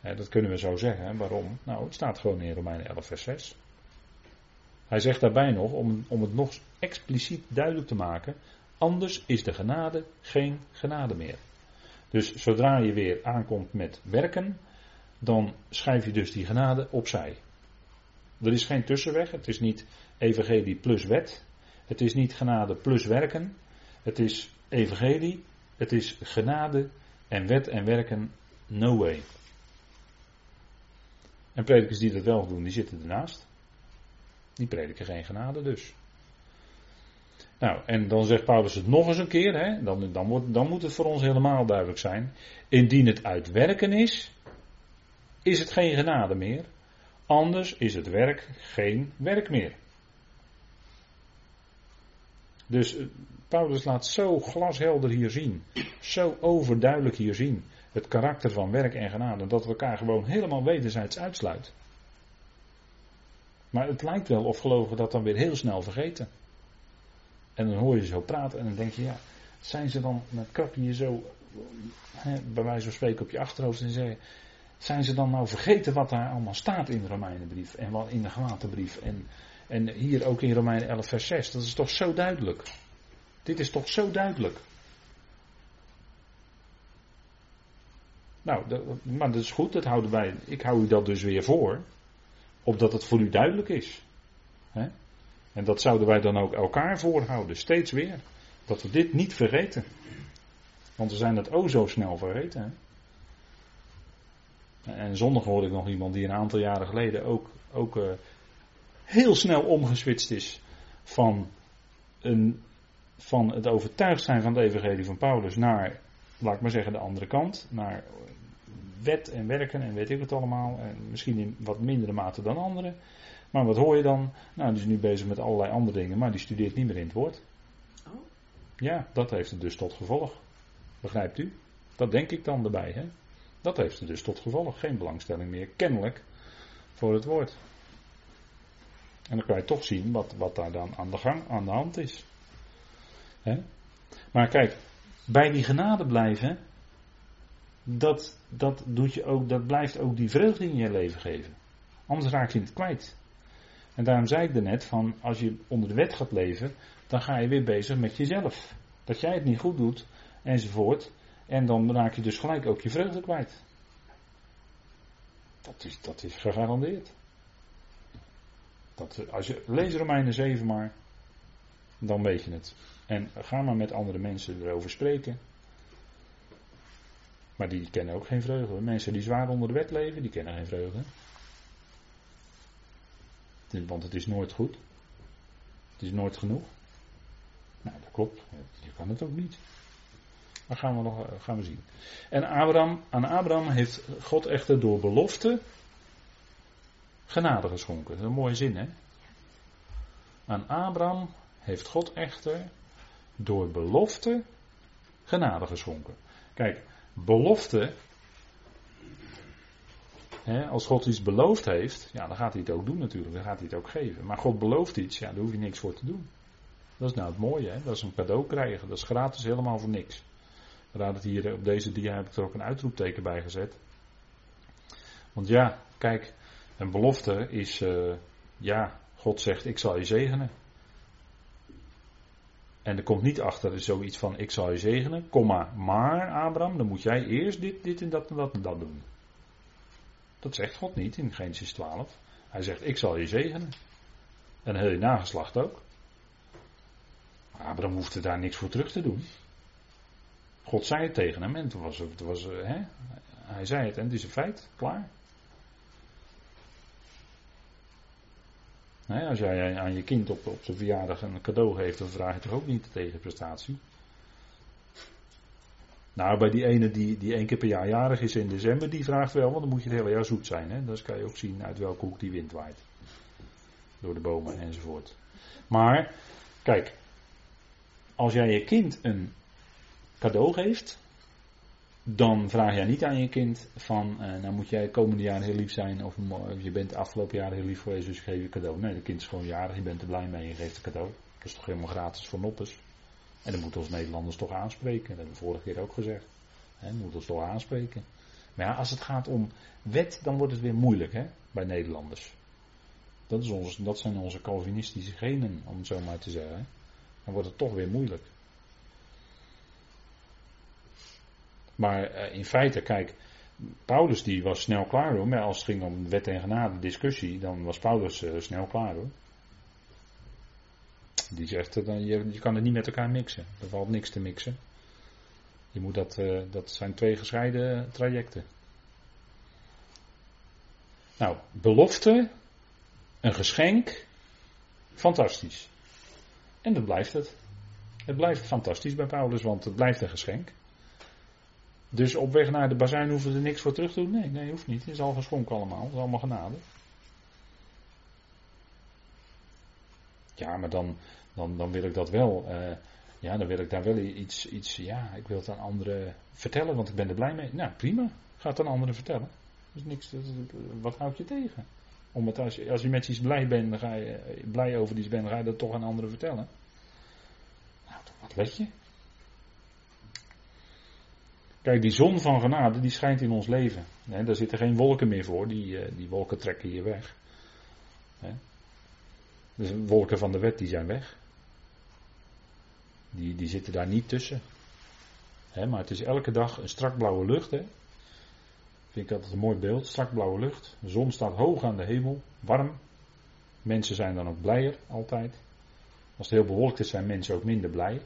dat kunnen we zo zeggen. Waarom? Nou, het staat gewoon in Romeinen 11, vers 6. Hij zegt daarbij nog, om, om het nog expliciet duidelijk te maken, anders is de genade geen genade meer. Dus zodra je weer aankomt met werken, dan schrijf je dus die genade opzij. Er is geen tussenweg, het is niet evangelie plus wet, het is niet genade plus werken, het is evangelie, het is genade en wet en werken no way. En predikers die dat wel doen, die zitten ernaast. Die prediken geen genade dus. Nou, en dan zegt Paulus het nog eens een keer, hè? Dan, dan, wordt, dan moet het voor ons helemaal duidelijk zijn. Indien het uit werken is, is het geen genade meer. Anders is het werk geen werk meer. Dus eh, Paulus laat zo glashelder hier zien, zo overduidelijk hier zien, het karakter van werk en genade, dat we elkaar gewoon helemaal wederzijds uitsluit. Maar het lijkt wel of gelovigen dat dan weer heel snel vergeten. En dan hoor je zo praten en dan denk je, ja, zijn ze dan, met krap je zo, hè, bij wijze van spreken op je achterhoofd en zeggen, zijn ze dan nou vergeten wat daar allemaal staat in de Romeinenbrief en wat in de Galatenbrief en, en hier ook in Romeinen 11 vers 6, dat is toch zo duidelijk. Dit is toch zo duidelijk. Nou, maar dat is goed, dat houden wij, ik hou u dat dus weer voor opdat het voor u duidelijk is. En dat zouden wij dan ook elkaar voorhouden, steeds weer. Dat we dit niet vergeten. Want we zijn het o zo snel vergeten. En zondag hoorde ik nog iemand die een aantal jaren geleden ook, ook uh, heel snel omgeswitcht is van, een, van het overtuigd zijn van de evangelie van Paulus naar, laat ik maar zeggen, de andere kant. Naar wet en werken en weet ik het allemaal. En misschien in wat mindere mate dan anderen. Maar wat hoor je dan? Nou, die is nu bezig met allerlei andere dingen, maar die studeert niet meer in het woord. Oh. Ja, dat heeft het dus tot gevolg. Begrijpt u? Dat denk ik dan erbij, hè? Dat heeft het dus tot gevolg. Geen belangstelling meer, kennelijk, voor het woord. En dan kan je toch zien wat, wat daar dan aan de, gang, aan de hand is. Hè? Maar kijk, bij die genade blijven, dat, dat, doet je ook, dat blijft ook die vreugde in je leven geven. Anders raak je het kwijt. En daarom zei ik er net van, als je onder de wet gaat leven, dan ga je weer bezig met jezelf. Dat jij het niet goed doet, enzovoort. En dan raak je dus gelijk ook je vreugde kwijt. Dat is, dat is gegarandeerd. Dat, als je, lees Romeinen 7 maar, dan weet je het. En ga maar met andere mensen erover spreken. Maar die kennen ook geen vreugde. Mensen die zwaar onder de wet leven, die kennen geen vreugde. Want het is nooit goed. Het is nooit genoeg. Nou, dat klopt. Je kan het ook niet. Maar gaan we nog gaan we zien. En Abraham, aan Abraham heeft God echter door belofte genade geschonken. Dat is een mooie zin, hè? Aan Abraham heeft God echter door belofte genade geschonken. Kijk, belofte. Als God iets beloofd heeft, ja, dan gaat hij het ook doen natuurlijk. Dan gaat hij het ook geven. Maar God belooft iets, ja, daar hoef je niks voor te doen. Dat is nou het mooie, hè? dat is een cadeau krijgen. Dat is gratis helemaal voor niks. Raad het hier op deze dia heb ik er ook een uitroepteken bij gezet. Want ja, kijk, een belofte is, uh, ja, God zegt ik zal je zegenen. En er komt niet achter zoiets van ik zal je zegenen, komma, maar Abraham, dan moet jij eerst dit, dit en dat en dat en dat doen. Dat zegt God niet in Genesis 12. Hij zegt ik zal je zegenen. En heel je nageslacht ook. Abraham hoefde daar niks voor terug te doen. God zei het tegen hem en het was, het was, hè, hij zei het en het is een feit, klaar. Als jij aan je kind op, op zijn verjaardag een cadeau geeft, dan vraag je toch ook niet de tegenprestatie. Nou, bij die ene die, die één keer per jaar jarig is in december, die vraagt wel, want dan moet je het hele jaar zoet zijn. Hè? Dan kan je ook zien uit welke hoek die wind waait. Door de bomen enzovoort. Maar, kijk, als jij je kind een cadeau geeft, dan vraag jij niet aan je kind van, uh, nou moet jij komende jaar heel lief zijn, of je bent afgelopen jaar heel lief geweest, dus geef je cadeau. Nee, de kind is gewoon jarig, je bent er blij mee, je geeft een cadeau. Dat is toch helemaal gratis voor noppes. En dan moeten ons Nederlanders toch aanspreken, dat hebben we vorige keer ook gezegd. He, moet ons toch aanspreken. Maar ja, als het gaat om wet, dan wordt het weer moeilijk hè, bij Nederlanders. Dat, is ons, dat zijn onze Calvinistische genen, om het zo maar te zeggen. Dan wordt het toch weer moeilijk. Maar eh, in feite, kijk, Paulus die was snel klaar hoor. Maar als het ging om wet en genade discussie, dan was Paulus uh, snel klaar hoor. Die zegt, uh, je, je kan het niet met elkaar mixen. Er valt niks te mixen. Je moet dat, dat zijn twee gescheiden trajecten. Nou, belofte, een geschenk, fantastisch. En dat blijft het. Het blijft fantastisch bij Paulus, want het blijft een geschenk. Dus op weg naar de bazijn hoeven er niks voor terug te doen? Nee, nee, hoeft niet. Het is al geschonken allemaal. Het is allemaal genade. Ja, maar dan, dan, dan wil ik dat wel. Uh, ja, dan wil ik daar wel iets, iets. Ja, ik wil het aan anderen vertellen, want ik ben er blij mee. Nou, prima. Ga het aan anderen vertellen. Dus niks, wat houdt je tegen? Om het, als, je, als je met iets blij bent, dan ga je blij over iets bent, dan ga je dat toch aan anderen vertellen. Nou, wat let je? Kijk, die zon van genade, die schijnt in ons leven. Daar zitten geen wolken meer voor, die, eh, die wolken trekken hier weg. He. Dus wolken van de wet, die zijn weg. Die, die zitten daar niet tussen. maar het is elke dag een strak blauwe lucht. He. Vind ik altijd een mooi beeld, strak blauwe lucht. De zon staat hoog aan de hemel, warm. Mensen zijn dan ook blijer, altijd. Als het heel bewolkt is, zijn mensen ook minder blij.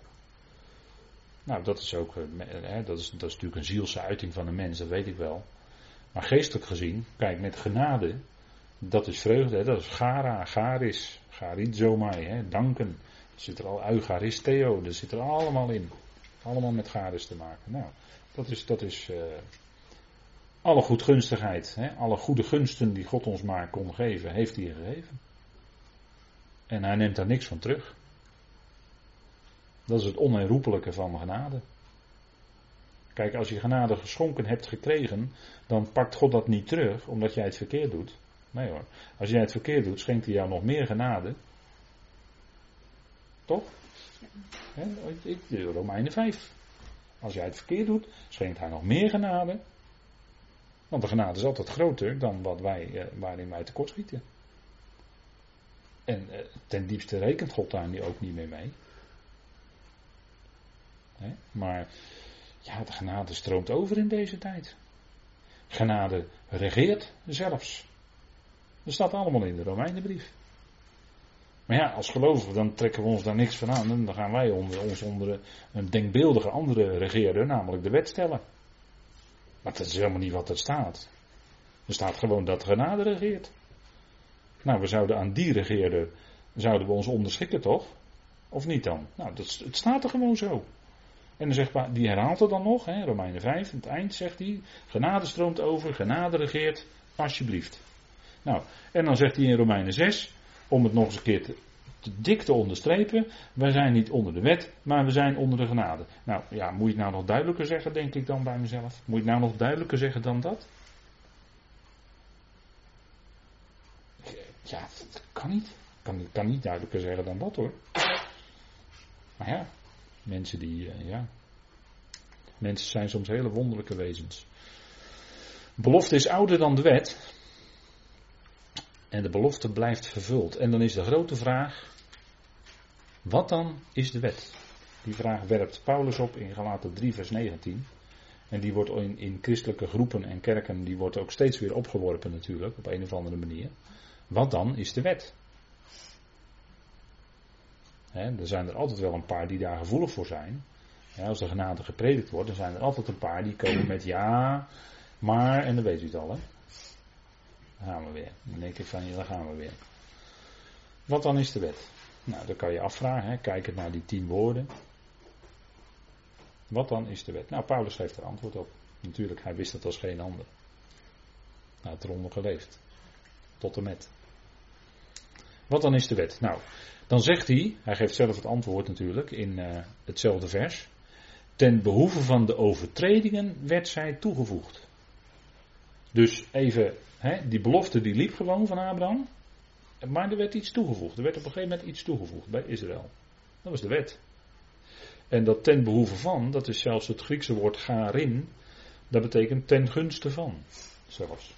Nou, dat is ook, eh, dat is, dat is natuurlijk een zielse uiting van een mens, dat weet ik wel. Maar geestelijk gezien, kijk, met genade, dat is vreugde, hè, dat is gara, garis, garizomai, hè, danken. Er zit er al eucharisteo, dat zit er allemaal in. Allemaal met garis te maken. Nou, dat is, dat is uh, alle goedgunstigheid, hè, alle goede gunsten die God ons maar kon geven, heeft hij gegeven. En hij neemt daar niks van terug. Dat is het onherroepelijke van genade. Kijk, als je genade geschonken hebt gekregen, dan pakt God dat niet terug omdat jij het verkeerd doet. Nee hoor. Als jij het verkeerd doet, schenkt hij jou nog meer genade. Toch? De Romeinen 5. Als jij het verkeerd doet, schenkt hij nog meer genade. Want de genade is altijd groter dan wat wij, eh, waarin wij tekortschieten. En eh, ten diepste rekent God daar nu ook niet meer mee. Maar ja, de genade stroomt over in deze tijd. Genade regeert zelfs. Dat staat allemaal in de Romeinenbrief. Maar ja, als gelovigen dan trekken we ons daar niks van aan. Dan gaan wij onder, ons onder een denkbeeldige andere regeerder, namelijk de wet stellen. Maar dat is helemaal niet wat er staat. Er staat gewoon dat genade regeert. Nou, we zouden aan die regeerder, zouden we ons onderschikken toch? Of niet dan? Nou, dat, het staat er gewoon zo. En dan zegt, die herhaalt het dan nog, hè, Romeinen 5, aan het eind zegt hij, genade stroomt over, genade regeert, alsjeblieft. Nou, en dan zegt hij in Romeinen 6, om het nog eens een keer te, dik te onderstrepen, wij zijn niet onder de wet, maar we zijn onder de genade. Nou ja, moet je het nou nog duidelijker zeggen, denk ik dan bij mezelf? Moet je het nou nog duidelijker zeggen dan dat? Ja, dat kan niet. Kan, kan niet duidelijker zeggen dan dat hoor. Maar ja, mensen die, uh, ja. Mensen zijn soms hele wonderlijke wezens. Belofte is ouder dan de wet. En de belofte blijft vervuld. En dan is de grote vraag: wat dan is de wet? Die vraag werpt Paulus op in Galaten 3, vers 19. En die wordt in, in christelijke groepen en kerken, die wordt ook steeds weer opgeworpen natuurlijk, op een of andere manier. Wat dan is de wet? Er zijn er altijd wel een paar die daar gevoelig voor zijn. als de genade gepredikt wordt, dan zijn er altijd een paar die komen met ja, maar, en dan weet u het al, hè. Gaan we weer. Dan denk ik van, ja, dan gaan we weer. Wat dan is de wet? Nou, dan kan je afvragen, hè, kijkend naar die tien woorden. Wat dan is de wet? Nou, Paulus geeft er antwoord op. Natuurlijk, hij wist het als geen ander. Hij had eronder geleefd. Tot en met. Wat dan is de wet? Nou, dan zegt hij, hij geeft zelf het antwoord natuurlijk in uh, hetzelfde vers. Ten behoeve van de overtredingen werd zij toegevoegd. Dus even, hè, die belofte die liep gewoon van Abraham. Maar er werd iets toegevoegd. Er werd op een gegeven moment iets toegevoegd bij Israël. Dat was de wet. En dat ten behoeve van, dat is zelfs het Griekse woord garin. Dat betekent ten gunste van. Zelfs.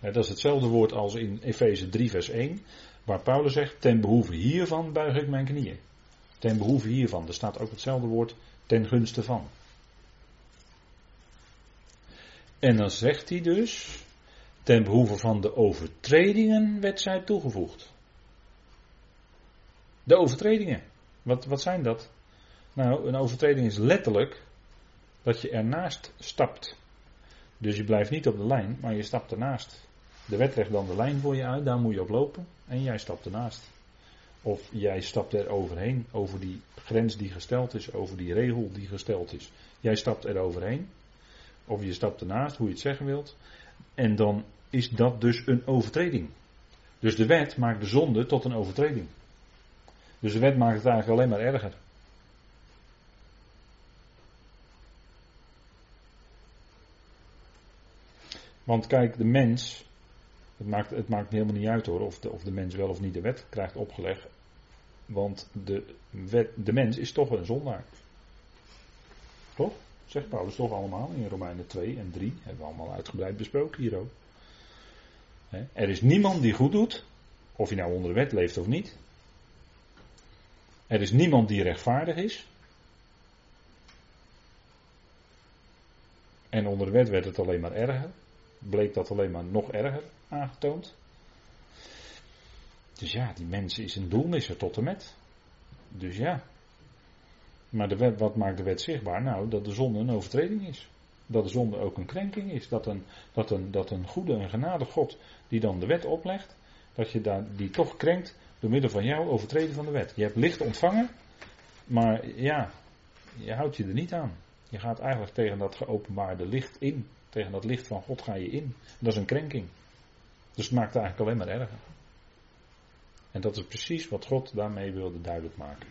Dat is hetzelfde woord als in Efeze 3, vers 1. Waar Paulus zegt: Ten behoeve hiervan buig ik mijn knieën. Ten behoeve hiervan. Er staat ook hetzelfde woord ten gunste van. En dan zegt hij dus, ten behoeve van de overtredingen werd zij toegevoegd. De overtredingen. Wat, wat zijn dat? Nou, een overtreding is letterlijk dat je ernaast stapt. Dus je blijft niet op de lijn, maar je stapt ernaast. De wet legt dan de lijn voor je uit, daar moet je op lopen en jij stapt ernaast. Of jij stapt er overheen, over die grens die gesteld is, over die regel die gesteld is. Jij stapt er overheen of je stapt ernaast, hoe je het zeggen wilt. En dan is dat dus een overtreding. Dus de wet maakt de zonde tot een overtreding. Dus de wet maakt het eigenlijk alleen maar erger. Want kijk, de mens, het maakt, het maakt helemaal niet uit hoor of de, of de mens wel of niet de wet krijgt opgelegd. Want de, wet, de mens is toch een zondaar. Toch? Zegt Paulus toch allemaal in Romeinen 2 en 3. Hebben we allemaal uitgebreid besproken hier ook. Er is niemand die goed doet, of je nou onder de wet leeft of niet. Er is niemand die rechtvaardig is. En onder de wet werd het alleen maar erger. Bleek dat alleen maar nog erger aangetoond. Dus ja, die mens is een doelmisser tot en met. Dus ja, maar de wet, wat maakt de wet zichtbaar? Nou, dat de zonde een overtreding is. Dat de zonde ook een krenking is. Dat een, dat een, dat een goede en genade God die dan de wet oplegt, dat je daar, die toch krenkt door middel van jouw overtreden van de wet. Je hebt licht ontvangen, maar ja, je houdt je er niet aan. Je gaat eigenlijk tegen dat geopenbaarde licht in. Tegen dat licht van God ga je in. Dat is een krenking. Dus het maakt het eigenlijk alleen maar erger. En dat is precies wat God daarmee wilde duidelijk maken.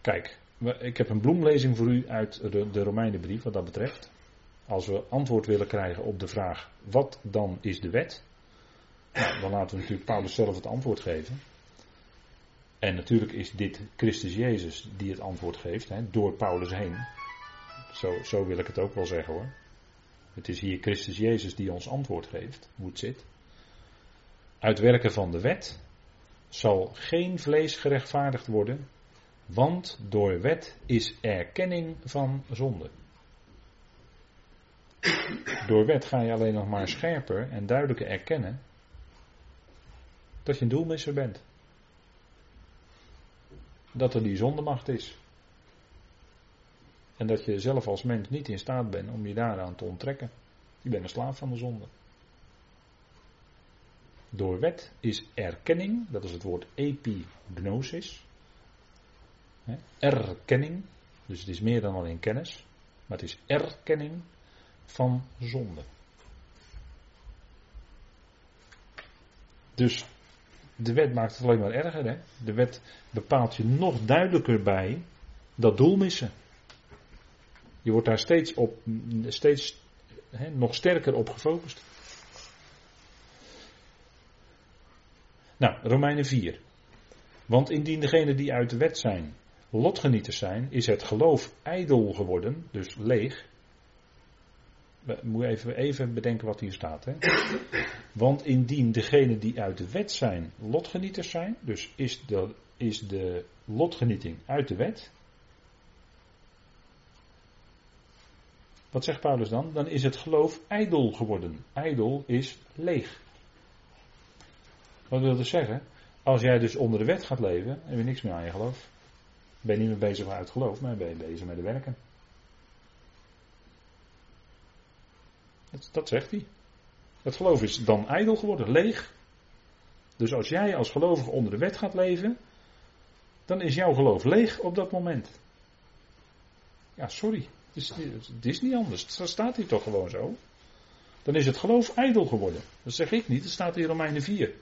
Kijk, ik heb een bloemlezing voor u uit de Romeinenbrief wat dat betreft. Als we antwoord willen krijgen op de vraag: wat dan is de wet? Nou, dan laten we natuurlijk Paulus zelf het antwoord geven. En natuurlijk is dit Christus Jezus die het antwoord geeft, hè, door Paulus heen. Zo, zo wil ik het ook wel zeggen hoor. Het is hier Christus Jezus die ons antwoord geeft, hoe het zit. Uit werken van de wet zal geen vlees gerechtvaardigd worden, want door wet is erkenning van zonde. Door wet ga je alleen nog maar scherper en duidelijker erkennen Dat je een doelmisser bent. Dat er die zondemacht is. En dat je zelf als mens niet in staat bent om je daaraan te onttrekken. Je bent een slaaf van de zonde. Door wet is erkenning, dat is het woord epignosis. Erkenning, dus het is meer dan alleen kennis, maar het is erkenning van zonde. Dus de wet maakt het alleen maar erger. Hè? De wet bepaalt je nog duidelijker bij dat doelmissen. Je wordt daar steeds, op, steeds nog sterker op gefocust. Nou, Romeinen 4. Want indien degenen die uit de wet zijn, lotgenieters zijn, is het geloof ijdel geworden, dus leeg. We moeten even, even bedenken wat hier staat. Hè? Want indien degenen die uit de wet zijn, lotgenieters zijn, dus is de, is de lotgenieting uit de wet. Wat zegt Paulus dan? Dan is het geloof ijdel geworden. Ijdel is leeg. Wat wil dat zeggen? Als jij dus onder de wet gaat leven, heb je niks meer aan je geloof. Ben je niet meer bezig met het geloof, maar ben je bezig met de werken. Dat, dat zegt hij. Het geloof is dan ijdel geworden, leeg. Dus als jij als gelovige onder de wet gaat leven, dan is jouw geloof leeg op dat moment. Ja, sorry. Het is, het niet anders. Dat staat hier toch gewoon zo. Dan is het geloof ijdel geworden. Dat zeg ik niet, dat staat in Romeinen 4.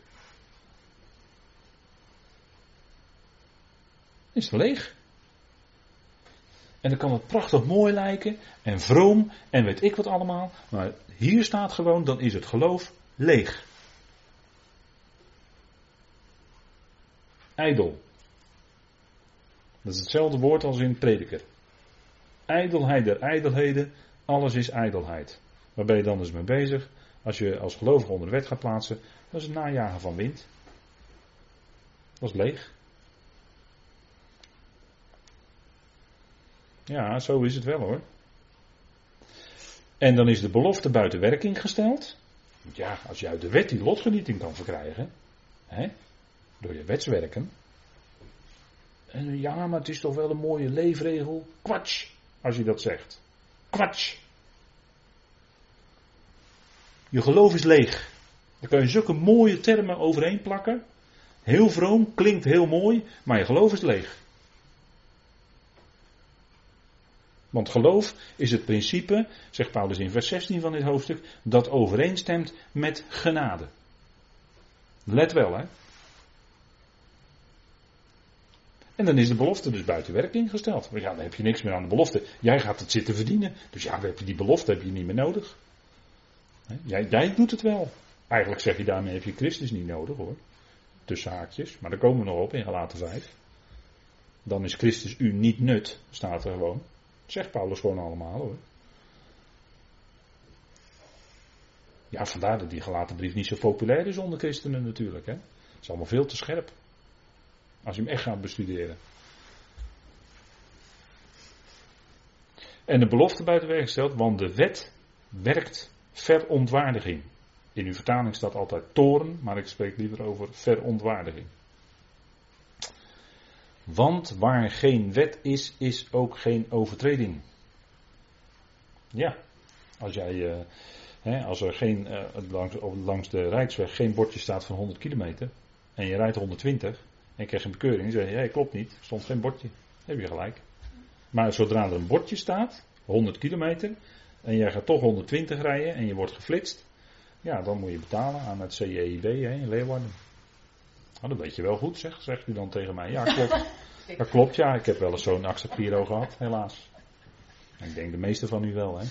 Is leeg. En dan kan het prachtig mooi lijken en vroom en weet ik wat allemaal. Maar hier staat gewoon, dan is het geloof leeg. Ijdel. Dat is hetzelfde woord als in prediker. Ijdelheid der ijdelheden, alles is ijdelheid. Waar ben je dan dus mee bezig? Als je als gelovige onder de wet gaat plaatsen, dat is het najagen van wind. Dat is leeg. Ja, zo is het wel hoor. En dan is de belofte buiten werking gesteld. Ja, als je uit de wet die lotgenieting kan verkrijgen, hè, door je wetswerken. En ja, maar het is toch wel een mooie leefregel. Kwatsch, als je dat zegt. Kwatsch. Je geloof is leeg. Daar kun je zulke mooie termen overheen plakken. Heel vroom, klinkt heel mooi, maar je geloof is leeg. Want geloof is het principe, zegt Paulus in vers 16 van dit hoofdstuk, dat overeenstemt met genade. Let wel, hè. En dan is de belofte dus buiten werking gesteld. Maar ja, dan heb je niks meer aan de belofte. Jij gaat het zitten verdienen. Dus ja, die belofte heb je niet meer nodig. Jij, jij doet het wel. Eigenlijk zeg je daarmee heb je Christus niet nodig hoor. Tussen haakjes. Maar daar komen we nog op in Galaten 5. Dan is Christus u niet nut, staat er gewoon. Zegt Paulus gewoon allemaal hoor. Ja, vandaar dat die gelaten brief niet zo populair is onder christenen natuurlijk. Het is allemaal veel te scherp. Als je hem echt gaat bestuderen. En de belofte buiten gesteld, want de wet werkt verontwaardiging. In uw vertaling staat altijd toren, maar ik spreek liever over verontwaardiging. Want waar geen wet is, is ook geen overtreding. Ja, als jij, hè, als er geen, uh, langs, langs, de Rijksweg geen bordje staat van 100 kilometer en je rijdt 120 en je krijgt een bekeuring, zeg je, hé, klopt niet, er stond geen bordje. heb je gelijk. Maar zodra er een bordje staat, 100 kilometer, en jij gaat toch 120 rijden en je wordt geflitst, ja, dan moet je betalen aan het CEIB hè, in Leeuwarden. Nou, dat weet je wel goed, zeg, zegt u dan tegen mij. Ja, klopt. *laughs* Dat klopt, ja. Ik heb wel eens zo'n Axapiro gehad, helaas. Ik denk de meeste van u wel, hè.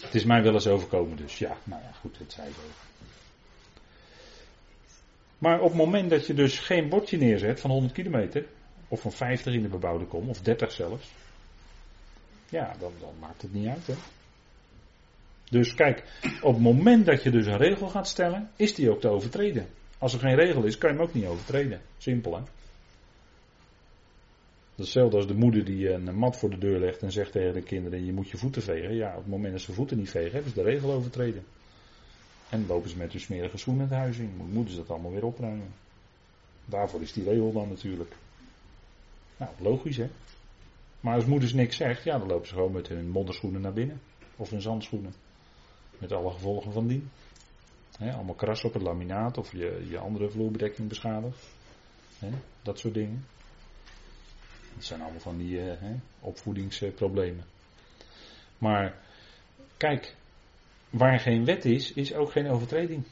Het is mij wel eens overkomen, dus ja, nou ja, goed, het zei zo. Maar op het moment dat je dus geen bordje neerzet van 100 kilometer, of van 50 in de bebouwde kom, of 30 zelfs, ja, dan, dan maakt het niet uit, hè. Dus kijk, op het moment dat je dus een regel gaat stellen, is die ook te overtreden. Als er geen regel is, kan je hem ook niet overtreden. Simpel hè. Hetzelfde als de moeder die een mat voor de deur legt en zegt tegen de kinderen: Je moet je voeten vegen. Ja, op het moment dat ze voeten niet vegen, hebben ze de regel overtreden. En lopen ze met hun smerige schoenen het huis in. Moeten ze dat allemaal weer opruimen. Daarvoor is die regel dan natuurlijk. Nou, logisch hè. Maar als moeders niks zegt, ja, dan lopen ze gewoon met hun modderschoenen naar binnen. Of hun zandschoenen. Met alle gevolgen van die. allemaal kras op het laminaat of je, je andere vloerbedekking beschadigt. dat soort dingen. Dat zijn allemaal van die uh, opvoedingsproblemen. Maar kijk, waar geen wet is, is ook geen overtreding.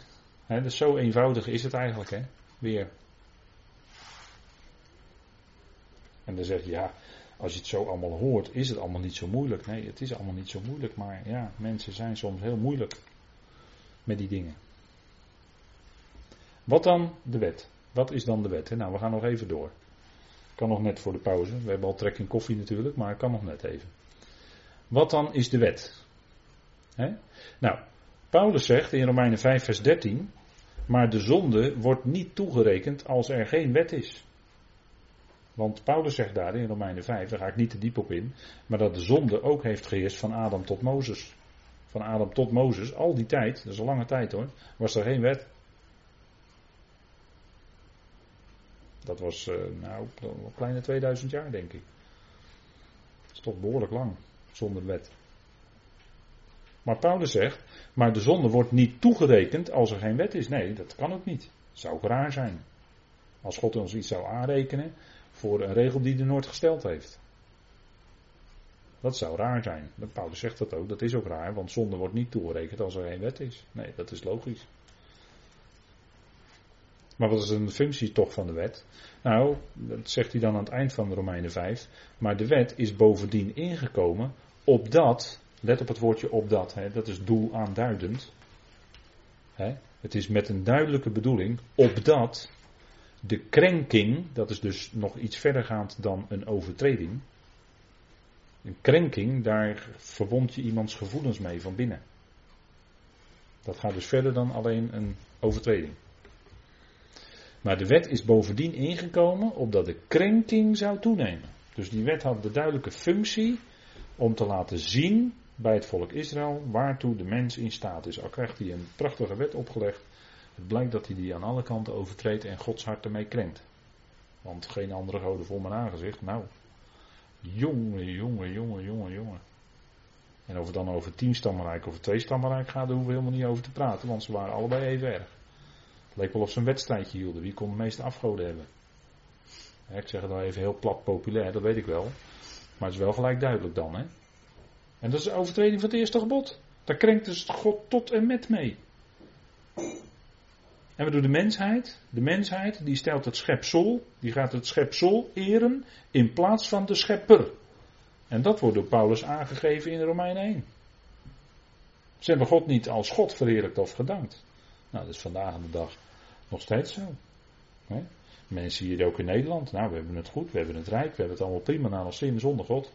Dus zo eenvoudig is het eigenlijk, hè? Weer. En dan zeg je, ja, als je het zo allemaal hoort, is het allemaal niet zo moeilijk. Nee, het is allemaal niet zo moeilijk, maar ja, mensen zijn soms heel moeilijk met die dingen. Wat dan de wet? Wat is dan de wet? Nou, we gaan nog even door. Kan nog net voor de pauze. We hebben al trek in koffie natuurlijk, maar kan nog net even. Wat dan is de wet? Nou, Paulus zegt in Romeinen 5, vers 13. Maar de zonde wordt niet toegerekend als er geen wet is. Want Paulus zegt daar in Romeinen 5, daar ga ik niet te diep op in, maar dat de zonde ook heeft geheerst van Adam tot Mozes. Van Adam tot Mozes, al die tijd, dat is een lange tijd hoor, was er geen wet. Dat was, uh, nou, een kleine 2000 jaar denk ik. Dat is toch behoorlijk lang, zonder wet. Maar Paulus zegt, maar de zonde wordt niet toegerekend als er geen wet is. Nee, dat kan ook niet. Zou ook raar zijn. Als God ons iets zou aanrekenen, voor een regel die hij nooit gesteld heeft. Dat zou raar zijn. Paulus zegt dat ook, dat is ook raar, want zonde wordt niet toegerekend als er geen wet is. Nee, dat is logisch. Maar wat is een functie toch van de wet? Nou, dat zegt hij dan aan het eind van de Romeinen 5. Maar de wet is bovendien ingekomen opdat, let op het woordje opdat, hè, dat is doel aanduidend. Hè, het is met een duidelijke bedoeling, opdat de krenking, dat is dus nog iets verdergaand dan een overtreding. Een krenking, daar verwond je iemands gevoelens mee van binnen. Dat gaat dus verder dan alleen een overtreding. Maar de wet is bovendien ingekomen opdat de krenking zou toenemen. Dus die wet had de duidelijke functie om te laten zien bij het volk Israël waartoe de mens in staat is. Al krijgt hij een prachtige wet opgelegd het blijkt dat hij die aan alle kanten overtreedt en Gods hart ermee krenkt. Want geen andere goden voor mijn aangezicht. Nou, jongen, jongen, jongen, jongen, jongen. En of het dan over tien stammenrijk of twee stammenrijk gaat, daar hoeven we helemaal niet over te praten, want ze waren allebei even erg. Het leek wel of ze een wedstrijdje hielden. Wie kon de meeste afgoden hebben? ik zeg het nou even heel plat populair, dat weet ik wel. Maar het is wel gelijk duidelijk dan, hè? En dat is de overtreding van het eerste gebod. Daar krenkt dus God tot en met mee. En we doen de mensheid. De mensheid die stelt het schepsel, die gaat het schepsel eren in plaats van de schepper. En dat wordt door Paulus aangegeven in Romein 1. Ze hebben God niet als God verheerlijkt of gedankt. Nou, dat is vandaag de dag nog steeds zo. Mensen hier ook in Nederland, nou, we hebben het goed, we hebben het rijk, we hebben het allemaal prima naar ons zin zonder God.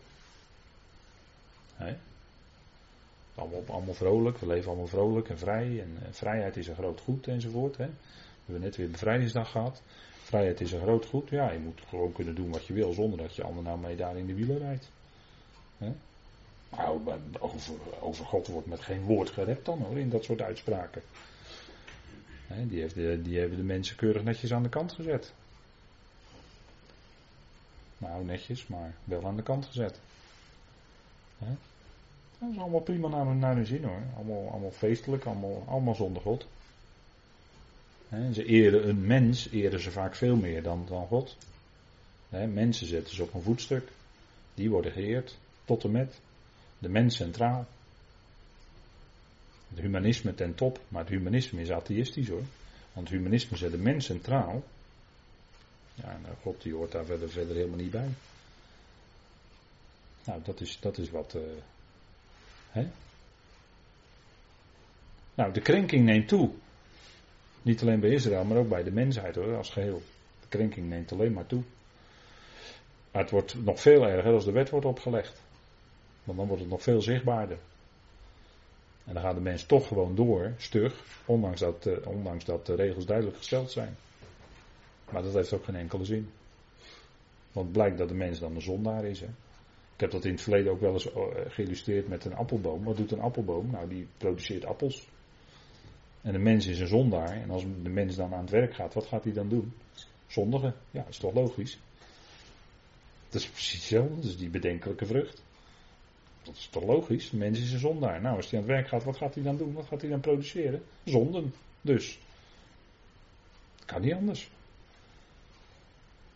Allemaal, allemaal vrolijk, we leven allemaal vrolijk en vrij. En, eh, vrijheid is een groot goed enzovoort. We hebben net weer bevrijdingsdag gehad. Vrijheid is een groot goed. Ja, je moet gewoon kunnen doen wat je wil zonder dat je ander nou mee daar in de wielen rijdt. Hè. Nou, over, over God wordt met geen woord gerept dan hoor, in dat soort uitspraken. die, heeft die hebben de mensen keurig netjes aan de kant gezet. Nou, netjes, maar wel aan de kant gezet. Dat is allemaal prima naar, hun zin hoor. Allemaal, allemaal feestelijk, allemaal, allemaal zonder God. ze eren een mens, eren ze vaak veel meer dan, dan God. mensen zetten ze op een voetstuk. Die worden geëerd, tot en met. De mens centraal. Het humanisme ten top, maar het humanisme is atheïstisch hoor. Want het humanisme zet de mens centraal. Ja, nou, God die hoort daar verder, verder helemaal niet bij. Nou, dat is, dat is wat, uh, nou, de krenking neemt toe. Niet alleen bij Israël, maar ook bij de mensheid hoor, als geheel. De krenking neemt alleen maar toe. Maar het wordt nog veel erger als de wet wordt opgelegd. Want dan wordt het nog veel zichtbaarder. En dan gaat de mens toch gewoon door, stug, ondanks dat, uh, ondanks dat de regels duidelijk gesteld zijn. Maar dat heeft ook geen enkele zin. Want blijkt dat de mens dan een zondaar is. Hè? Ik heb dat in het verleden ook wel eens eh, geïllustreerd met een appelboom. Wat doet een appelboom? Nou, die produceert appels. En de mens is een zondaar. En als de mens dan aan het werk gaat, wat gaat hij dan doen? Zondigen. Ja, is toch logisch. Dat is precies zo. Dat is die bedenkelijke vrucht. Dat is toch logisch? Mens is een zondaar. Nou, als hij aan het werk gaat, wat gaat hij dan doen? Wat gaat hij dan produceren? Zonden. Dus. Kan niet anders.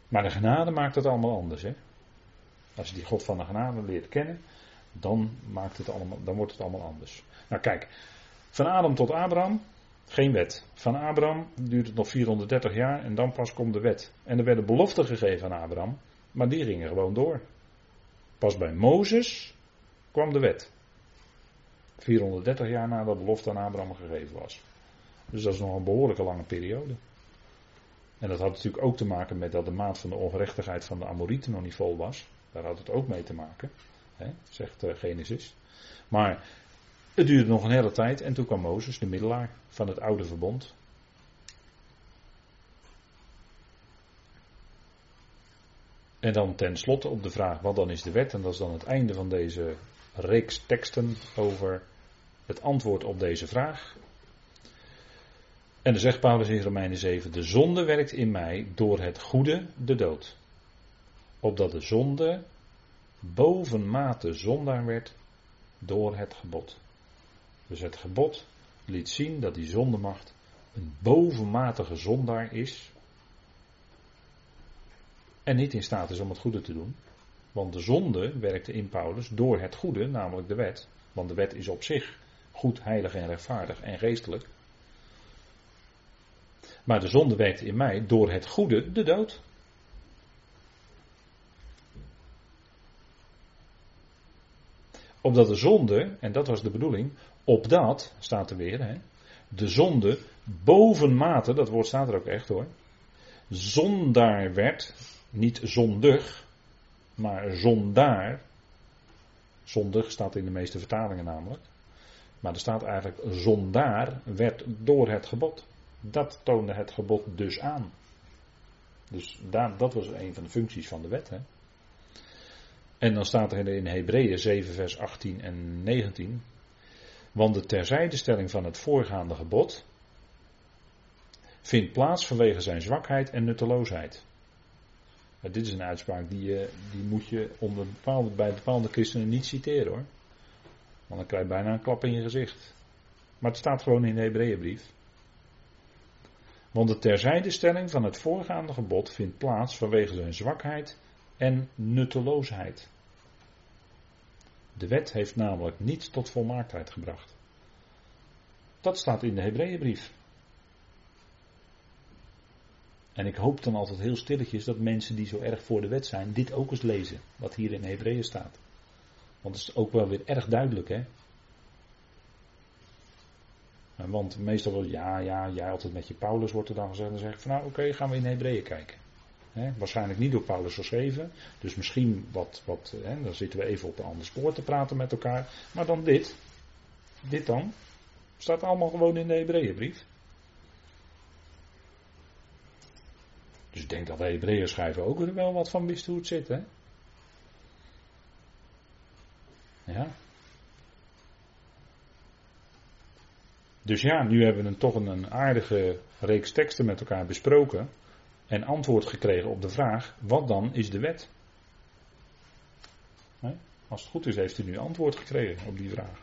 Maar de genade maakt het allemaal anders. Hè? Als je die God van de genade leert kennen, dan, maakt het allemaal, dan wordt het allemaal anders. Nou kijk, van Adam tot Abraham, geen wet. Van Abraham duurt het nog 430 jaar en dan pas komt de wet. En er werden beloften gegeven aan Abraham, maar die gingen gewoon door. Pas bij Mozes kwam de wet. 430 jaar nadat de belofte aan Abraham gegeven was. Dus dat is nog een behoorlijke lange periode. En dat had natuurlijk ook te maken met dat de maat van de ongerechtigheid van de Amorieten nog niet vol was. Daar had het ook mee te maken, hè, zegt uh, Genesis. Maar het duurde nog een hele tijd en toen kwam Mozes, de middelaar van het oude verbond. En dan tenslotte op de vraag wat dan is de wet, en dat is dan het einde van deze reeks teksten over het antwoord op deze vraag. En dan zegt Paulus in Romeinen 7: De zonde werkt in mij door het goede de dood. Opdat de zonde bovenmate zondaar werd door het gebod. Dus het gebod liet zien dat die zondemacht een bovenmatige zondaar is. En niet in staat is om het goede te doen. Want de zonde werkte in Paulus door het goede, namelijk de wet. Want de wet is op zich goed, heilig en rechtvaardig en geestelijk. Maar de zonde werkte in mij door het goede, de dood. Opdat de zonde, en dat was de bedoeling, opdat, staat er weer, hè, de zonde bovenmate, dat woord staat er ook echt hoor, zondaar werd, niet zondig, maar zondaar. Zondig staat in de meeste vertalingen namelijk. Maar er staat eigenlijk zondaar werd door het gebod. Dat toonde het gebod dus aan. Dus dat was een van de functies van de wet. Hè? En dan staat er in Hebreeën 7, vers 18 en 19. Want de terzijdestelling van het voorgaande gebod vindt plaats vanwege zijn zwakheid en nutteloosheid. Maar dit is een uitspraak die, eh, die moet je onder bepaalde, bij bepaalde christenen niet citeren hoor. Want dan krijg je bijna een klap in je gezicht. Maar het staat gewoon in de Hebreeënbrief. Want de terzijdestelling van het voorgaande gebod vindt plaats vanwege zijn zwakheid en nutteloosheid. De wet heeft namelijk niet tot volmaaktheid gebracht. Dat staat in de Hebreeënbrief. En ik hoop dan altijd heel stilletjes dat mensen die zo erg voor de wet zijn, dit ook eens lezen, wat hier in Hebreeën staat. Want het is ook wel weer erg duidelijk, hè? Want meestal wel, ja, ja, jij altijd met je Paulus wordt er dan gezegd. Dan zeg ik van nou oké, gaan we in Hebreeën kijken. Waarschijnlijk niet door Paulus geschreven. Dus misschien wat, wat dan zitten we even op een ander spoor te praten met elkaar. Maar dan dit. Dit dan. Staat allemaal gewoon in de Hebreeënbrief. Dus ik denk dat de Hebreeën schrijven ook er wel wat van wist hoe het zit. Hè? Ja. Dus ja, nu hebben we een, toch een, aardige reeks teksten met elkaar besproken. En antwoord gekregen op de vraag: wat dan is de wet? Als het goed is, heeft u nu antwoord gekregen op die vraag.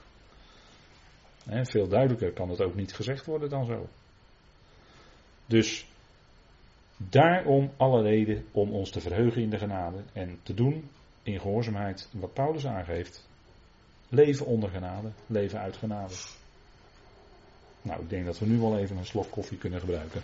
veel duidelijker kan het ook niet gezegd worden dan zo. Dus daarom alle reden om ons te verheugen in de genade en te doen in gehoorzaamheid wat Paulus aangeeft. Leven onder genade, leven uit genade. Nou, ik denk dat we nu wel even een slok koffie kunnen gebruiken.